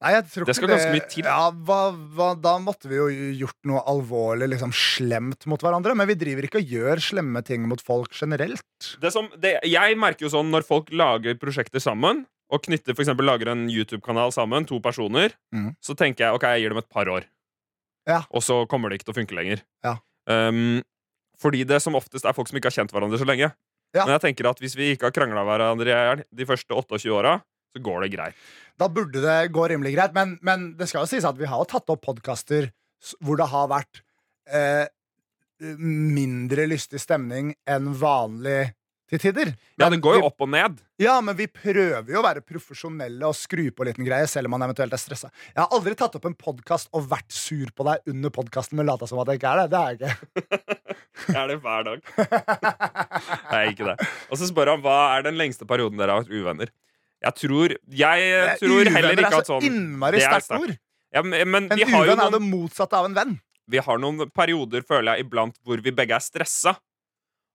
Nei, jeg tror Det ikke skal ganske mye til. Ja, hva, hva, da måtte vi jo gjort noe alvorlig liksom slemt mot hverandre. Men vi driver ikke og gjør slemme ting mot folk generelt. det som, det, jeg merker jo sånn når folk lager prosjekter sammen, og knytter, for eksempel lager en YouTube-kanal sammen, to personer, mm. så tenker jeg ok, jeg gir dem et par år. Ja. Og så kommer det ikke til å funke lenger. Ja. Um, fordi det som oftest er folk som ikke har kjent hverandre så lenge. Ja. Men jeg tenker at hvis vi ikke har krangla hverandre i hjel de første 28 åra, så går det greit. Da burde det gå rimelig greit. Men, men det skal jo sies at vi har jo tatt opp podkaster hvor det har vært eh, mindre lystig stemning enn vanlig til tider. Ja, den går jo vi- opp og ned. Ja, men vi prøver jo å være profesjonelle og skru på liten greie, selv om man eventuelt er stressa. Jeg har aldri tatt opp en podkast og vært sur på deg under podkasten, men lata som at jeg ikke er det. Det er jeg ikke. Jeg er det hver dag. Nei, ikke det. Og så spør han hva er den lengste perioden dere har vært uvenner. Jeg tror Jeg tror heller ikke at sånn Uvenner er så innmari sterkt. ord. ja, men, men En vi har uvenn er det motsatte av en venn. vi har noen perioder, føler jeg, iblant hvor vi begge er stressa,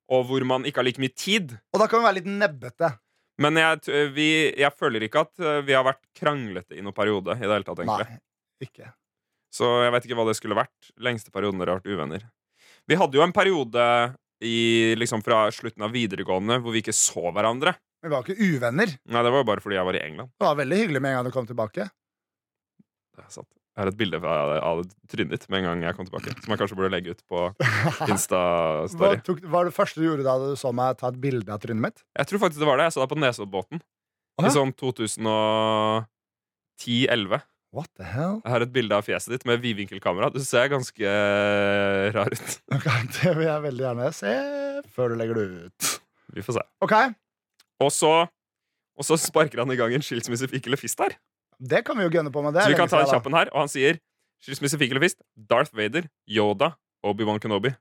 og hvor man ikke har like mye tid. Og da kan vi være litt nebbete. Men jeg, vi, jeg føler ikke at uh, vi har vært kranglete i noen periode. I det hele tatt, egentlig. Nei, ikke. Så jeg vet ikke hva det skulle vært. Lengste perioden dere har vært uvenner. Vi hadde jo en periode i, liksom fra slutten av videregående hvor vi ikke så hverandre. Vi var ikke uvenner. Nei, Det var jo bare fordi jeg var i England. Det var veldig hyggelig med en gang du kom tilbake. Det er sant. Jeg har et bilde av, av trynet ditt med en gang jeg kom tilbake. Som jeg kanskje burde legge ut på Insta-story. tok, var det første du gjorde da du så meg ta et bilde av trynet mitt? Jeg tror faktisk det var det. Jeg så deg på Nesoddbåten. I sånn 2010-11. What the hell? Jeg har et bilde av fjeset ditt med vidvinkelkamera. Du ser ganske eh, rar ut. Ok, det vil jeg veldig gjerne se før du legger det ut. Vi får se. Ok, Og så, og så sparker han i gang en skilsmisse fikk eller fist her. Det kan vi jo gønne på med det. Så vi kan ta en kjappen kjapp en her. Og han sier skilsmisse fikk eller fist. Darth Vader, Yoda, Obi-Wan Kenobi.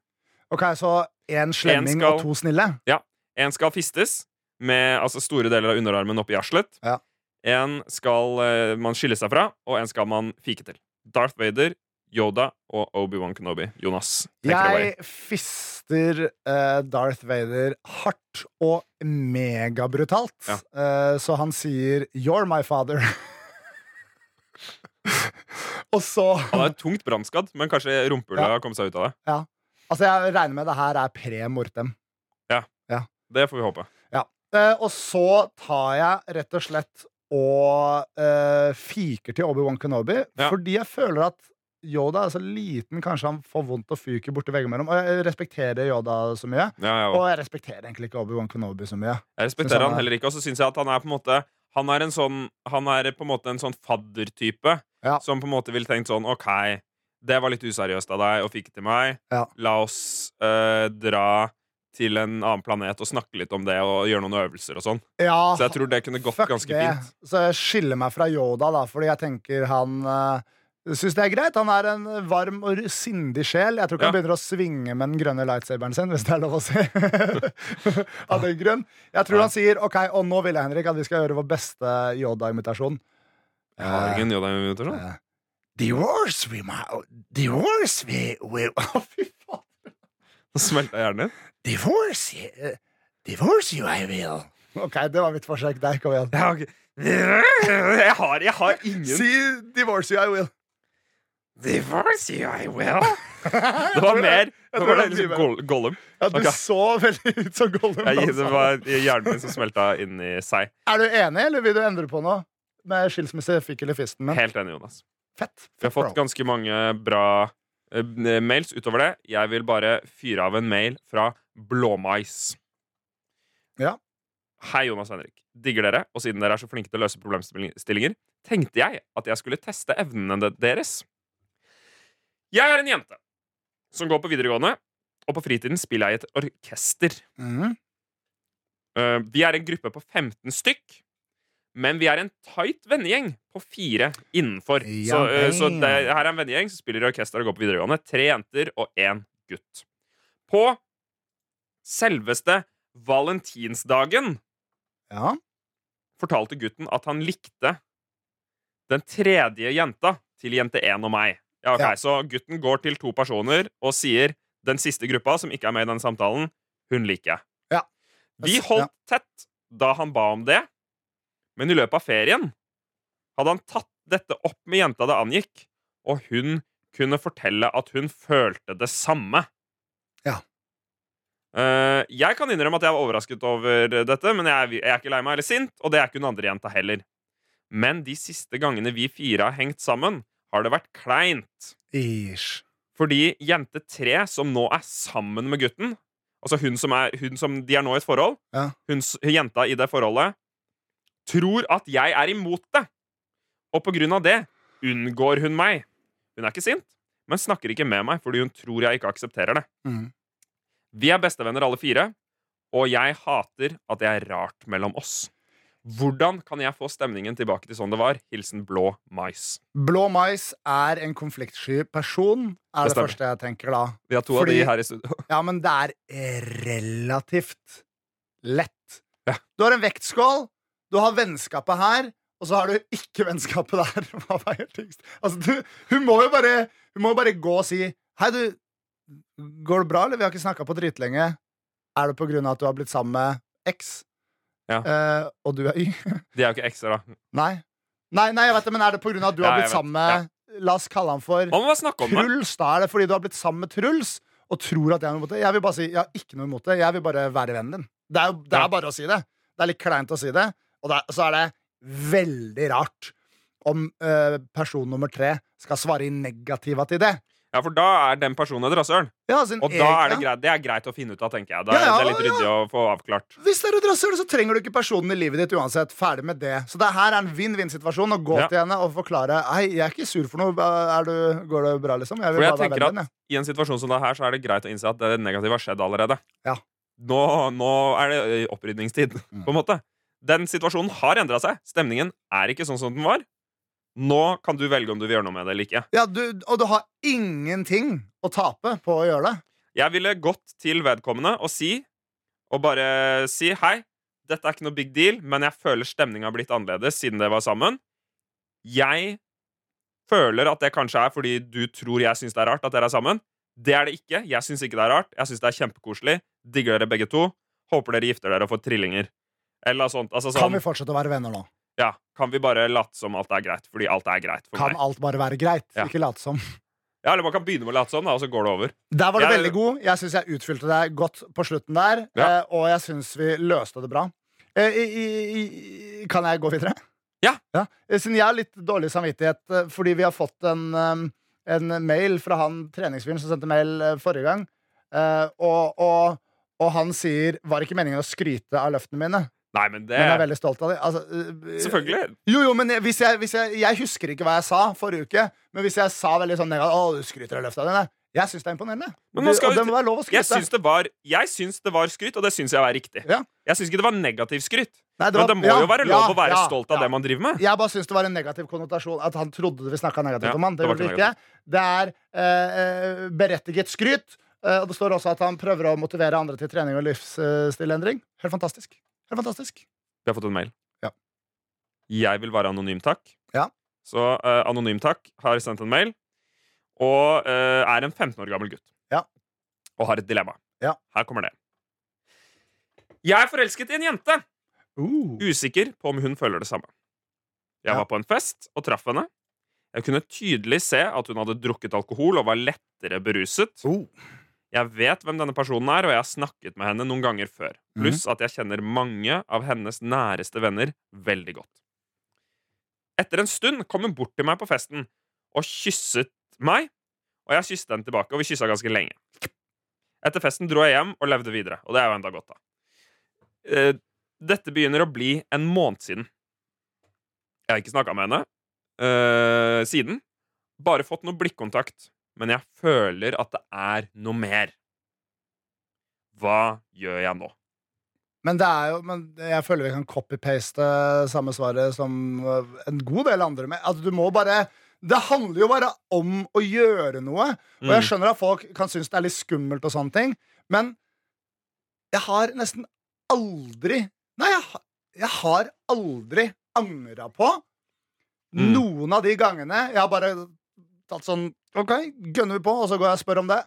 Ok, Så én slemming skal- og to snille? Ja. En skal fistes med altså, store deler av underarmen oppi arslet. Ja. En skal uh, man skille seg fra, og en skal man fike til. Darth Vader, Yoda og Obi-Wan Kenobi. Jonas. Jeg fister uh, Darth Vader hardt og megabrutalt. Ja. Uh, så han sier 'You're my father'. og så Han er tungt brannskadd, men kanskje rumpehullet Ja. har kommet seg ut av det. Altså, jeg regner med det her er pre mortem. Ja, Det får vi håpe. Eh, og så tar jeg rett og slett og fiker til Obi-Wan Kenobi, Ja. fordi jeg føler at Yoda er så liten, kanskje han får vondt og fyker borti veggimellom. Og jeg respekterer Yoda så mye. Ja, ja, Og jeg respekterer egentlig ikke Obi-Wan Kenobi så mye. Jeg respekterer han han er- heller ikke, og så syns jeg at han er på en måte Han er en sånn Han er på en måte en sånn faddertype Ja. som på en måte ville tenkt sånn OK, det var litt useriøst av deg og fikk til meg. Ja. La oss øh, dra til en annen planet og snakke litt om det og gjøre noen øvelser og sånn. Ja, Så jeg tror det kunne gått ganske det. fint. Så jeg skiller meg fra Yoda, da, fordi jeg tenker han uh, Syns det er greit. Han er en varm og sindig sjel. Jeg tror ikke Ja. han begynner å svinge med den grønne lightsaberen sin, hvis det er lov å si. Av den grunn. Jeg tror han sier OK, og nå vil jeg, Henrik, at vi skal gjøre vår beste Yoda-imitasjon. Jeg har ingen Yoda-imitasjon. Uh, the Divorce we ma- Divorce we will Å, fy faen. Nå smelta hjernen din. Divorce uh, Divorce you I will. OK, det var mitt forsøk der. Kom igjen. Ja, okay. jeg har, jeg har ingen Si divorce you I will. Divorce you, I will. Det var mer. Det var det liksom Goll- Gollum. Ja, du okay. så veldig ut som Gollum. Jeg, altså. det var hjernen min som smelta inn i seg. Er du enig, eller vil du endre på noe? Med skilsmisse, fikk eller fisten min? Helt enig, Jonas. Fett. Vi har fått Bro. ganske mange bra uh, mails utover det. Jeg vil bare fyre av en mail fra Blåmais. Ja. Hei, Jonas og Henrik. Digger dere, og siden dere er så flinke til å løse problemstillinger, tenkte jeg at jeg skulle teste evnene deres. Jeg er en jente som går på videregående, og på fritiden spiller jeg i et orkester. Mm. Uh, vi er en gruppe på 15 stykk, men vi er en tight vennegjeng på fire innenfor. Ja så uh, så det, her er en vennegjeng som spiller i orkester og går på videregående. Tre jenter og én gutt. På selveste valentinsdagen Ja. fortalte gutten at han likte den tredje jenta til jente 1 og meg. Ja, ok, Ja. Så gutten går til to personer og sier den siste gruppa, som ikke er med i den samtalen, hun liker jeg. Ja. Vi holdt tett da han ba om det, men i løpet av ferien hadde han tatt dette opp med jenta det angikk, og hun kunne fortelle at hun følte det samme. Ja. Eh, jeg kan innrømme at jeg var overrasket over dette, men jeg er ikke lei meg eller sint, og det er ikke hun andre jenta heller. Men de siste gangene vi fire har hengt sammen, har det vært kleint. Ish. Fordi jente tre, som nå er sammen med gutten Altså hun som, er, hun som de er nå i et forhold, Ja. hun, jenta i det forholdet, tror at jeg er imot det. Og på grunn av det unngår hun meg. Hun er ikke sint, men snakker ikke med meg fordi hun tror jeg ikke aksepterer det. Mm. Vi er bestevenner alle fire, og jeg hater at det er rart mellom oss. Hvordan kan jeg få stemningen tilbake til sånn det var? Hilsen Blå Mais. Blå mais er en konfliktsky person, er Det det, første jeg tenker da. Vi har to Fordi- av de her i studio. Ja, men det er relativt lett. Ja. Du har en vektskål, du har vennskapet her, og så har du ikke vennskapet der. Hva veier tyngst? Altså, du, hun må jo bare Hun må jo bare gå og si Hei, du, går det bra, eller? Vi har ikke snakka på dritlenge. Er det på grunn av at du har blitt sammen med X? Ja. Eh, og du er Y? De er jo ikke ekser, da. Nei. Nei, nei, jeg vet det, men er det på grunn av at du Ja, har jeg blitt vet. sammen med La oss kalle han for Man må bare snakke om det. Truls. Da er det fordi du har blitt sammen med Truls og tror at jeg har noe imot det. Jeg vil bare si, jeg har ikke noe imot det. Jeg vil bare være vennen din. Det er, jo, det Ja. er bare å si det. Det er litt kleint å si det. Og det er, så er det veldig rart om eh, person nummer tre skal svare i negativa til det. Ja, for da er den personen et rasshøl. Ja, sin Og da er det greit, det er greit å finne ut av, tenker jeg. Da Ja, ja, det er litt ryddig å få avklart. Hvis det er et rasshøl, så trenger du ikke personen i livet ditt uansett. Ferdig med det. Så det her er en vinn-vinn-situasjon. Å gå til henne og forklare Hei, jeg er ikke sur for noe. Er du, går det bra, liksom? Jeg vil For jeg tenker din, at I en situasjon som det her, så er det greit å innse at det negative har skjedd allerede. Ja. nå, nå er det opprydningstid, på en måte. Den situasjonen har endra seg. Stemningen er ikke sånn som den var. Nå kan du velge om du vil gjøre noe med det eller ikke. Ja, du, og du har ingenting å tape på å gjøre det. Jeg ville gått til vedkommende og si Og bare si hei, dette er ikke noe big deal, men jeg føler stemninga har blitt annerledes siden det var sammen. Jeg føler at det kanskje er fordi du tror jeg syns det er rart at dere er sammen. Det er det ikke. Jeg syns ikke det er rart. Jeg syns det er kjempekoselig. Digger dere begge to. Håper dere gifter dere og får trillinger. Eller sånt. Altså Kan sånn, vi fortsette å være venner nå? Ja, kan vi bare late som alt er greit? Fordi alt er greit for Kan meg. alt bare være greit? Ja. Ikke late som. Ja, Eller man kan begynne med å late som, da, og så går det over. Der var du veldig god. Jeg syns jeg utfylte deg godt på slutten der. Ja. eh, Og jeg syns vi løste det bra. Eh, i, i, i, kan jeg gå videre? Ja. ja. Siden jeg har litt dårlig samvittighet eh, fordi vi har fått en, eh, en mail fra han treningsfyren som sendte mail eh, forrige gang, eh, og, og, og han sier 'Var ikke meningen å skryte av løftene mine', Nei, men det men jeg er veldig stolt av det. Altså, eh, Selvfølgelig. Jo, jo, men jeg- hvis jeg, hvis jeg, jeg husker ikke hva jeg sa forrige uke, men hvis jeg sa veldig sånn Å, du skryter av løfta dine. Jeg syns det er imponerende. Men skal og det må være lov å Jeg skryte. syns det var, jeg syns det var skryt, og det syns jeg var riktig. Ja. Jeg syns ikke det var negativ skryt. Nei, Men det må ja, jo være lov ja, å være ja, stolt av ja. det man driver med. Jeg bare syns det var en negativ konnotasjon. At han trodde vi snakka negativt Ja, om han. Det det var ikke ikke. Det er eh, eh, berettiget skryt. Eh, og det står også at han prøver å motivere andre til trening og livsstilendring. Helt fantastisk. Helt fantastisk. Vi har fått en mail. Ja. Jeg vil være anonym, takk. Ja. Så uh, Anonym takk har sendt en mail, og uh, er en 15 år gammel gutt. Ja. Og har et dilemma. Ja. Her kommer det. Jeg er forelsket i en jente. Uh. Usikker på om hun føler det samme. Jeg Ja. var på en fest og traff henne. Jeg kunne tydelig se at hun hadde drukket alkohol og var lettere beruset. Uh. Jeg vet hvem denne personen er, og jeg har snakket med henne noen ganger før. Mhm. Pluss at jeg kjenner mange av hennes næreste venner veldig godt. Etter en stund kom hun bort til meg på festen og kysset meg, og jeg kysset henne tilbake, og vi kyssa ganske lenge. Etter festen dro jeg hjem og levde videre, og det er jo enda godt, da. Eh, Dette begynner å bli en måned siden. Jeg har ikke snakka med henne eh, siden. Bare fått noe blikkontakt, men jeg føler at det er noe mer. Hva gjør jeg nå? Men, det er jo, men jeg føler vi kan copy-paste samme svaret som øh, en god del andre med. Altså, du må bare Det handler jo bare om å gjøre noe. Og jeg Mm. skjønner at folk kan synes det er litt skummelt, og sånne ting men jeg har nesten aldri Nei, jeg, har- jeg har aldri angra på Mm. noen av de gangene jeg har bare tatt sånn OK, gønner vi på, og så går jeg og spør om det.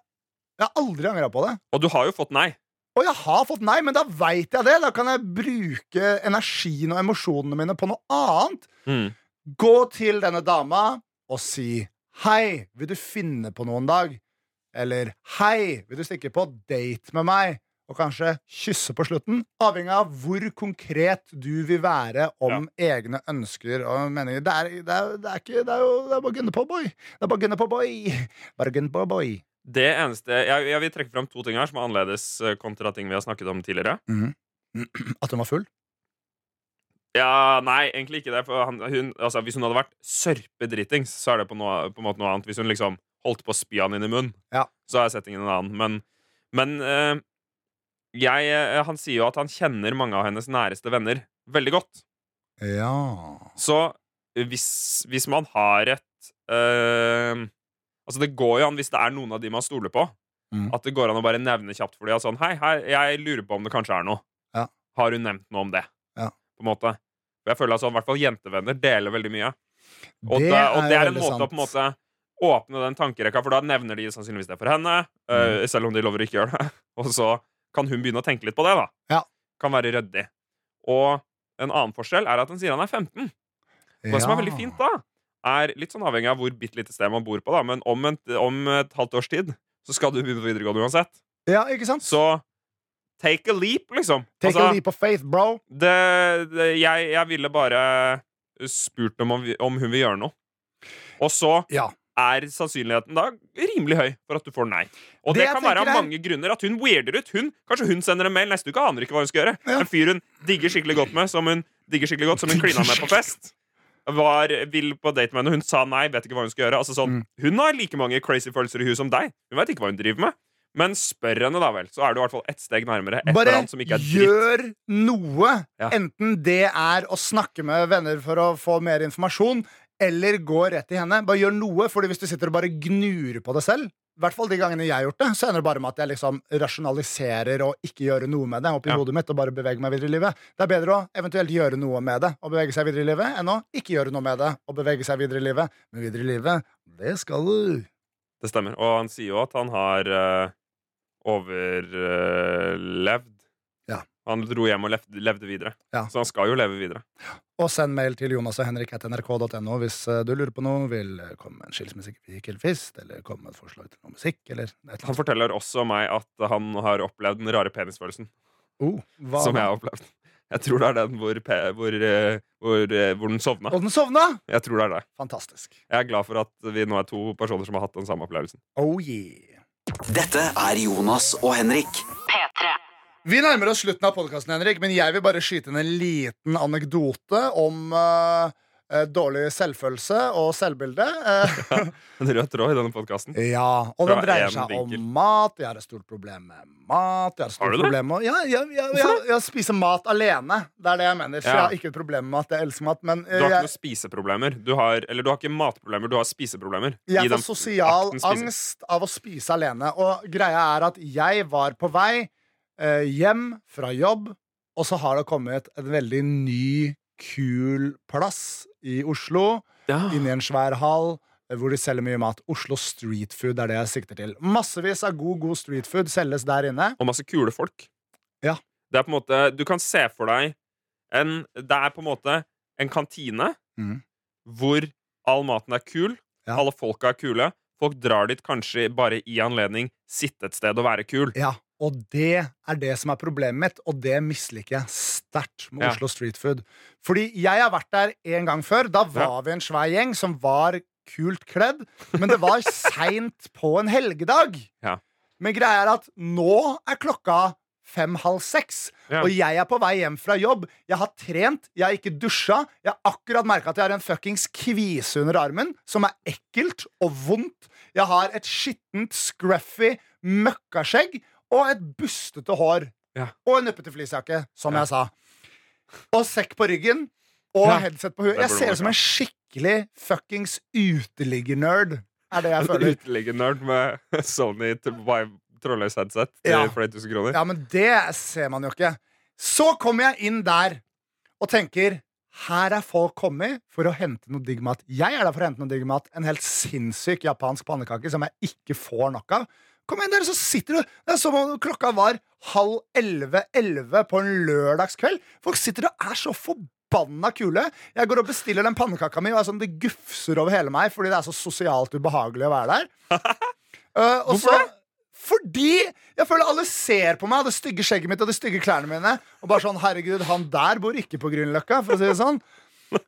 Jeg har aldri angra på det. Og du har jo fått nei. Og jeg har fått nei, men da veit jeg det. Da kan jeg bruke energien og emosjonene mine på noe annet. Mm. Gå til denne dama og si Hei, vil du finne på noe en dag? Eller Hei, vil du stikke på date med meg? Og kanskje kysse på slutten. Avhengig av hvor konkret du vil være om egne ønsker og meninger. Det er, det er, det er ikke Det er jo det er bare gunne på, boy. Det er bare gunne på, boy. Bare gunne på, boy. Det eneste jeg, jeg vil trekke fram to ting her som er annerledes eh, kontra ting vi har snakket om tidligere. At hun var full? Ja, Nei, egentlig ikke det. Han, hun, altså, hvis hun hadde vært sørpedritings, så er det på, noe, på en måte noe annet. Hvis hun liksom holdt på å spy han inn i munnen, Ja. så er settingen en annen. Men, men eh, jeg, eh, han sier jo at han kjenner mange av hennes næreste venner veldig godt. Ja. Så hvis, hvis man har et øh, Altså, det går jo an, hvis det er noen av de man stoler på, Mm. at det går an å bare nevne kjapt for dem og sånn Hei, hei, jeg lurer på om det kanskje er noe. Ja. Har hun nevnt noe om det? Ja. På en måte. Jeg føler at sånn, i hvert fall jentevenner deler veldig mye. Og Det det, og er det er en måte måte å på en måte åpne den tankerekka, for da nevner de sannsynligvis det for henne, eh, selv om de lover å ikke gjøre det. Og så kan hun begynne å tenke litt på det, da. Ja. Kan være ryddig. Og en annen forskjell er at han sier han er 15. Og det som er veldig fint da, er litt sånn avhengig av hvor bitte lite sted man bor på, da, men om et, om et halvt års tid så skal du begynne på videregående uansett. Ja, ikke sant? Så take a leap, liksom. Take Altså, a leap of faith, bro. det, det, jeg, jeg ville bare spurt om, om hun vil gjøre noe. Og så Ja. Er sannsynligheten da rimelig høy for at du får nei. Og Det det, kan være av mange er- grunner. At hun weirder ut. Hun, kanskje hun sender en mail neste uke, aner ikke hva hun skal gjøre. Ja. En fyr hun digger skikkelig godt med, som hun digger skikkelig godt, som hun klina med på fest. Var vill på date med henne. Hun sa nei, vet ikke hva hun skal gjøre. Altså sånn, Mm. Hun har like mange crazy følelser i huet som deg. Hun vet ikke hva hun driver med. Men spør henne, da vel. Så er du i hvert fall ett steg nærmere. Et Bare som ikke er dritt. gjør noe. Ja. Enten det er å snakke med venner for å få mer informasjon, eller gå rett i henne. Bare gjør noe, fordi hvis du sitter og bare gnurer på det selv, i hvert fall de gangene jeg har gjort det, så ender det bare med at jeg liksom rasjonaliserer og ikke gjør noe med det oppi Ja. hodet mitt og bare beveger meg videre i livet. Det er bedre å eventuelt gjøre noe med det og bevege seg videre i livet, enn å ikke gjøre noe med det og bevege seg videre i livet. Men videre i livet, det skal du. Det stemmer. Og han sier jo at han har uh, overlevd. Ja. Han dro hjem og levde, videre. Ja. Så han skal jo leve videre. Og send mail til Jonas og Henrik etter nrk.no hvis eh, du lurer på noe, vil eh, komme med en skilsmissekvist, eller komme med et forslag til noe musikk, eller et eller Han forteller også meg at han har opplevd den rare penisfølelsen. Oh, hva Som jeg har opplevd. Jeg tror det er den hvor, pe hvor, eh, hvor, hvor den sovna. Og den sovna! Jeg tror det er det. Fantastisk. Jeg er glad for at vi nå er to personer som har hatt den samme opplevelsen. Oh yeah. Dette er Jonas og Henrik. P3. Vi nærmer oss slutten av podkasten, Henrik, men jeg vil bare skyte inn en liten anekdote om eh, dårlig selvfølelse og selvbilde. Eh, En rød tråd i denne podkasten. ja, og den dreier seg vinkel. om mat. Jeg har et stort problem med mat. Jeg har et Har du problem med ja, jeg, jeg, jeg, Jeg spiser mat alene. Det er det jeg mener. Så Ja. jeg har ikke et problem med mat. Jeg elsker mat. Men Du har ikke noen spiseproblemer. Du har, eller du har ikke matproblemer, du har spiseproblemer. Jeg får sosial angst av å spise alene. Og greia er at jeg var på vei eh, hjem fra jobb, og så har det kommet en veldig ny, kul plass i Oslo. Ja. Inni en svær hall eh, hvor de selger mye mat. Oslo Street Food er det jeg sikter til. Massevis av god, god street food selges der inne. Og masse kule folk. Ja. Det er på en måte Du kan se for deg en Det er på en måte en kantine mm. hvor all maten er kul, Ja. alle folka er kule. Folk drar dit kanskje bare i anledning sitte et sted og være kul. Ja, og det er det som er problemet mitt, og det misliker jeg sterkt med Ja. Oslo Street Food. Fordi jeg har vært der en gang før. Da var vi en svær gjeng som var kult kledd, men det var seint på en helgedag. Ja. Men greia er at nå er klokka fem-halv seks, Ja. og jeg er på vei hjem fra jobb. Jeg har trent, jeg har ikke dusja. Jeg har akkurat merka at jeg har en fuckings kvise under armen, som er ekkelt og vondt. Jeg har et skittent, scruffy møkkaskjegg og et bustete hår. Ja. Og en nuppete fleecejakke, som jeg sa. Og sekk på ryggen. Og headset på huet. Jeg ser ut som en skikkelig fuckings uteliggernerd. Er det jeg føler. Uteliggernerd med Sony trådløs headset Ja. flere tusen kroner. Ja, men det ser man jo ikke. Så kommer jeg inn der og tenker her er folk kommet for å hente noe digg mat. Jeg er der for å hente noe digg mat. En helt sinnssyk japansk pannekake som jeg ikke får nok av. Kom inn der, så sitter du Det er som om klokka var halv elleve-elleve på en lørdagskveld. Folk sitter og er så forbanna kule. Jeg går og bestiller den pannekaka mi, og er sånn, det gufser over hele meg fordi det er så sosialt ubehagelig å være der. Uh, Hvorfor så- det? Fordi jeg føler alle ser på meg, det stygge skjegget mitt og de stygge klærne mine. Og bare sånn, herregud, han der bor ikke på Grünerløkka, for å si det sånn.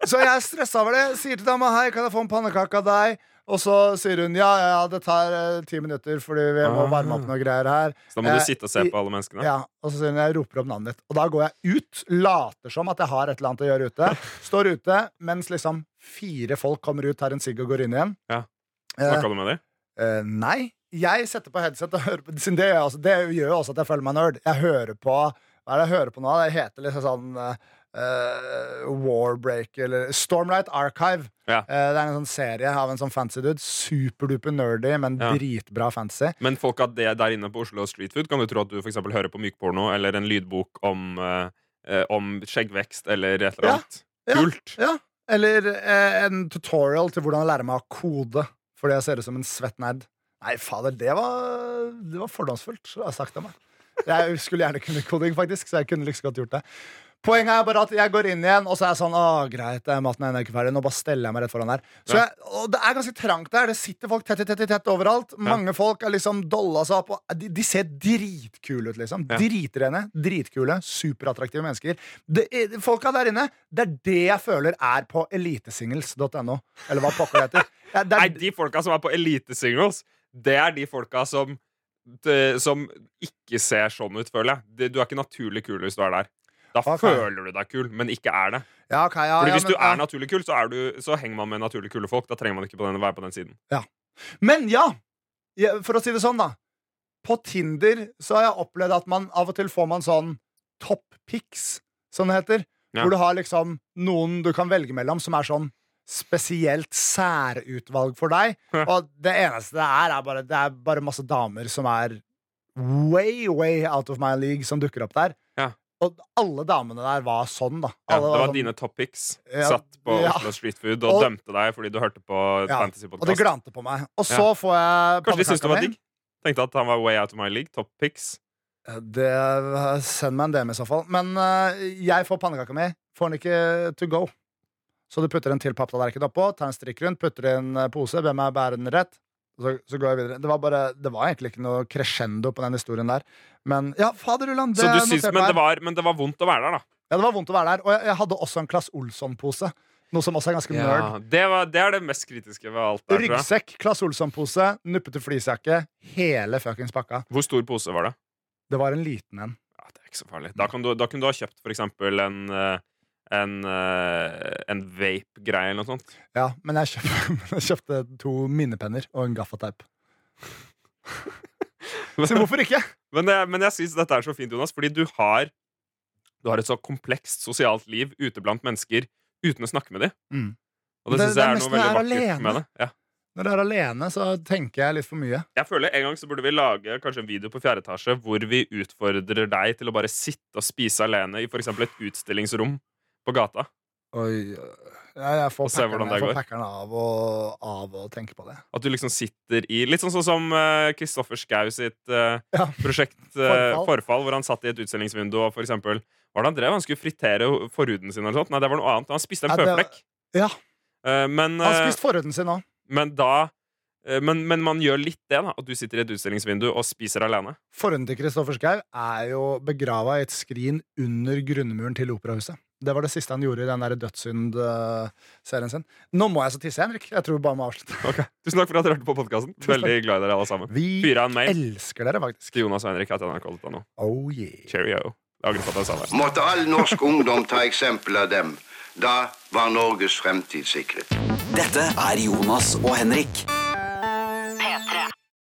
Så jeg er stressa over det. Sier til dama hei, kan jeg få en pannekake av deg? Og så sier hun ja, ja, det tar eh, ti minutter fordi vi må varme opp noe greier her. Så da må Eh, du sitte og se på alle menneskene. Ja, Og så sier hun jeg roper opp navnet ditt. Og da går jeg ut, later som at jeg har et eller annet å gjøre ute. Står ute mens liksom fire folk kommer ut, tar en sigg og går inn igjen. Ja. Eh, Snakka du med dem? Eh, nei. Jeg setter på headset og hører på siden det, gjør jeg også, det gjør jo også at jeg føler meg nerd. Jeg hører på Hva er det jeg hører på nå? Det heter liksom sånn eh, eh, Warbreak eller Stormlight Archive. Ja. Uh, det er en sånn serie av en sånn fancy dude. Superduper nerdy, men Ja. dritbra fancy. Men folk av det der inne på Oslo Street Food, kan du tro at du for eksempel hører på mykporno eller en lydbok om, uh, om skjeggvekst eller et eller annet? Ja. Kult. Ja. Eller en tutorial til hvordan lære meg å kode. Fordi jeg ser ut som en svett nerd. Nei, fader, det var, det var fordomsfullt. Jeg sagt av meg. Jeg skulle gjerne kunne koding, faktisk, så jeg kunne liksom godt gjort det. Poenget er bare at jeg går inn igjen, og så er jeg sånn Å, greit, eh, maten er ennå ikke ferdig. Nå bare steller jeg meg rett foran der. Så jeg, og det er ganske trangt der. Det sitter folk tett, tett, tett, tett overalt. Mange folk er liksom dolla seg opp. Og de, de ser dritkule ut, liksom. Ja. Dritrene, dritkule, superattraktive mennesker. Det, folka der inne, det er det jeg føler er på elitesingles.no. Eller hva pokker det heter. Ja, det Nei, er, de folka som er på elitesingles, det er de folka som det, Som ikke ser sånn ut, føler jeg. Det, du er ikke naturlig kul hvis du er der. Da okay. føler du deg kul, men ikke er det. ja, okay, ja, Fordi Hvis men, du er naturlig kul, så, er du, så henger man med naturlig kule folk. Da trenger man ikke på den, være på den siden. Men ja, for å si det sånn, da. på Tinder så har jeg opplevd at man av og til får man sånn top pics, som det heter. Hvor du har liksom noen du kan velge mellom som er sånn spesielt særutvalg for deg. Og det eneste det er, er bare, det er bare masse damer som er way, way out of my league, som dukker opp der. Og alle damene der var sånn, da. Ja, det var sånn- dine top picks. Ja, Satt på ja. Oslo Street Food og, Og- dømte deg fordi du hørte på Ja, Og det Fantasy-podkast. glante på meg. Og så får jeg Kanskje de syntes det var digg? Tenkte at han var way out of my league. Top picks. Det, send meg en DM i så fall. Men uh, jeg får pannekaka mi. Får den ikke to go. Så du putter en til papptallerken oppå, tar en strikk rundt, putter i en eh, pose, ber meg bære den rett. Så, så går jeg videre. Det var, bare, det var egentlig ikke noe crescendo på den historien der. Men ja, faderullan. Så du noterer syns, men, det var, men det var vondt å være der, da. Ja, det var vondt å være der. Og jeg, jeg hadde også en Klass Olsson-pose. Noe som også er ganske nerd. Ja, det, var, det er det mest kritiske ved alt der. Ryggsekk, Klass Olsson-pose, nuppete fleecejakke. Hele fuckings pakka. Hvor stor pose var det? Det var en liten en. Ja, det er ikke så farlig. Da, kan du, da kunne du ha kjøpt for eksempel en eh, en, eh, en vape-greie eller noe sånt. Ja, men jeg kjøpte, jeg kjøpte to minnepenner og en gaffateip. Så hvorfor ikke? Men, det, men jeg syns dette er så fint, Jonas, fordi du har Du har et så komplekst sosialt liv ute blant mennesker uten å snakke med dem. Mm. Og det, Det- er jeg er noe veldig er vakkert alene. med det. Ja. Når du er alene, så tenker jeg litt for mye. Jeg føler En gang så burde vi lage kanskje en video på fjerde etasje hvor vi utfordrer deg til å bare sitte og spise alene i eksempel et utstillingsrom på gata. Oi, jeg, får packeren, av, og, av å tenke på det. At du liksom sitter i Litt sånn, sånn som Kristoffer Kristoffer Schau sitt uh, Ja. prosjekt uh, Forfall. forfall. hvor han satt i et utstillingsvindu og for eksempel Hva var det han drev? Han skulle fritere forhuden sin eller noe sånt? Nei, det var noe annet. Han spiste en Ja, føflekk. Ja, Eh, men, Han eh, forhuden sin òg. men da eh, men, men man gjør litt det, da. At du sitter i et utstillingsvindu og spiser alene. Forhuden til Kristoffer Schau er jo begrava i et skrin under grunnmuren til Operahuset. Det var det siste han gjorde i den Dødssynd-serien sin. Nå må jeg så tisse, Henrik. Jeg tror vi bare må avslutte. Tusen takk for at dere hørte på podkasten. Veldig glad i dere alle sammen. Vi en mail elsker dere, faktisk. til Jonas og Henrik. At NRK.no. Oh yeah. Cheerio. Måtte all norsk ungdom ta eksempel av dem. Da var Norges fremtid sikret. Dette er Jonas og Henrik.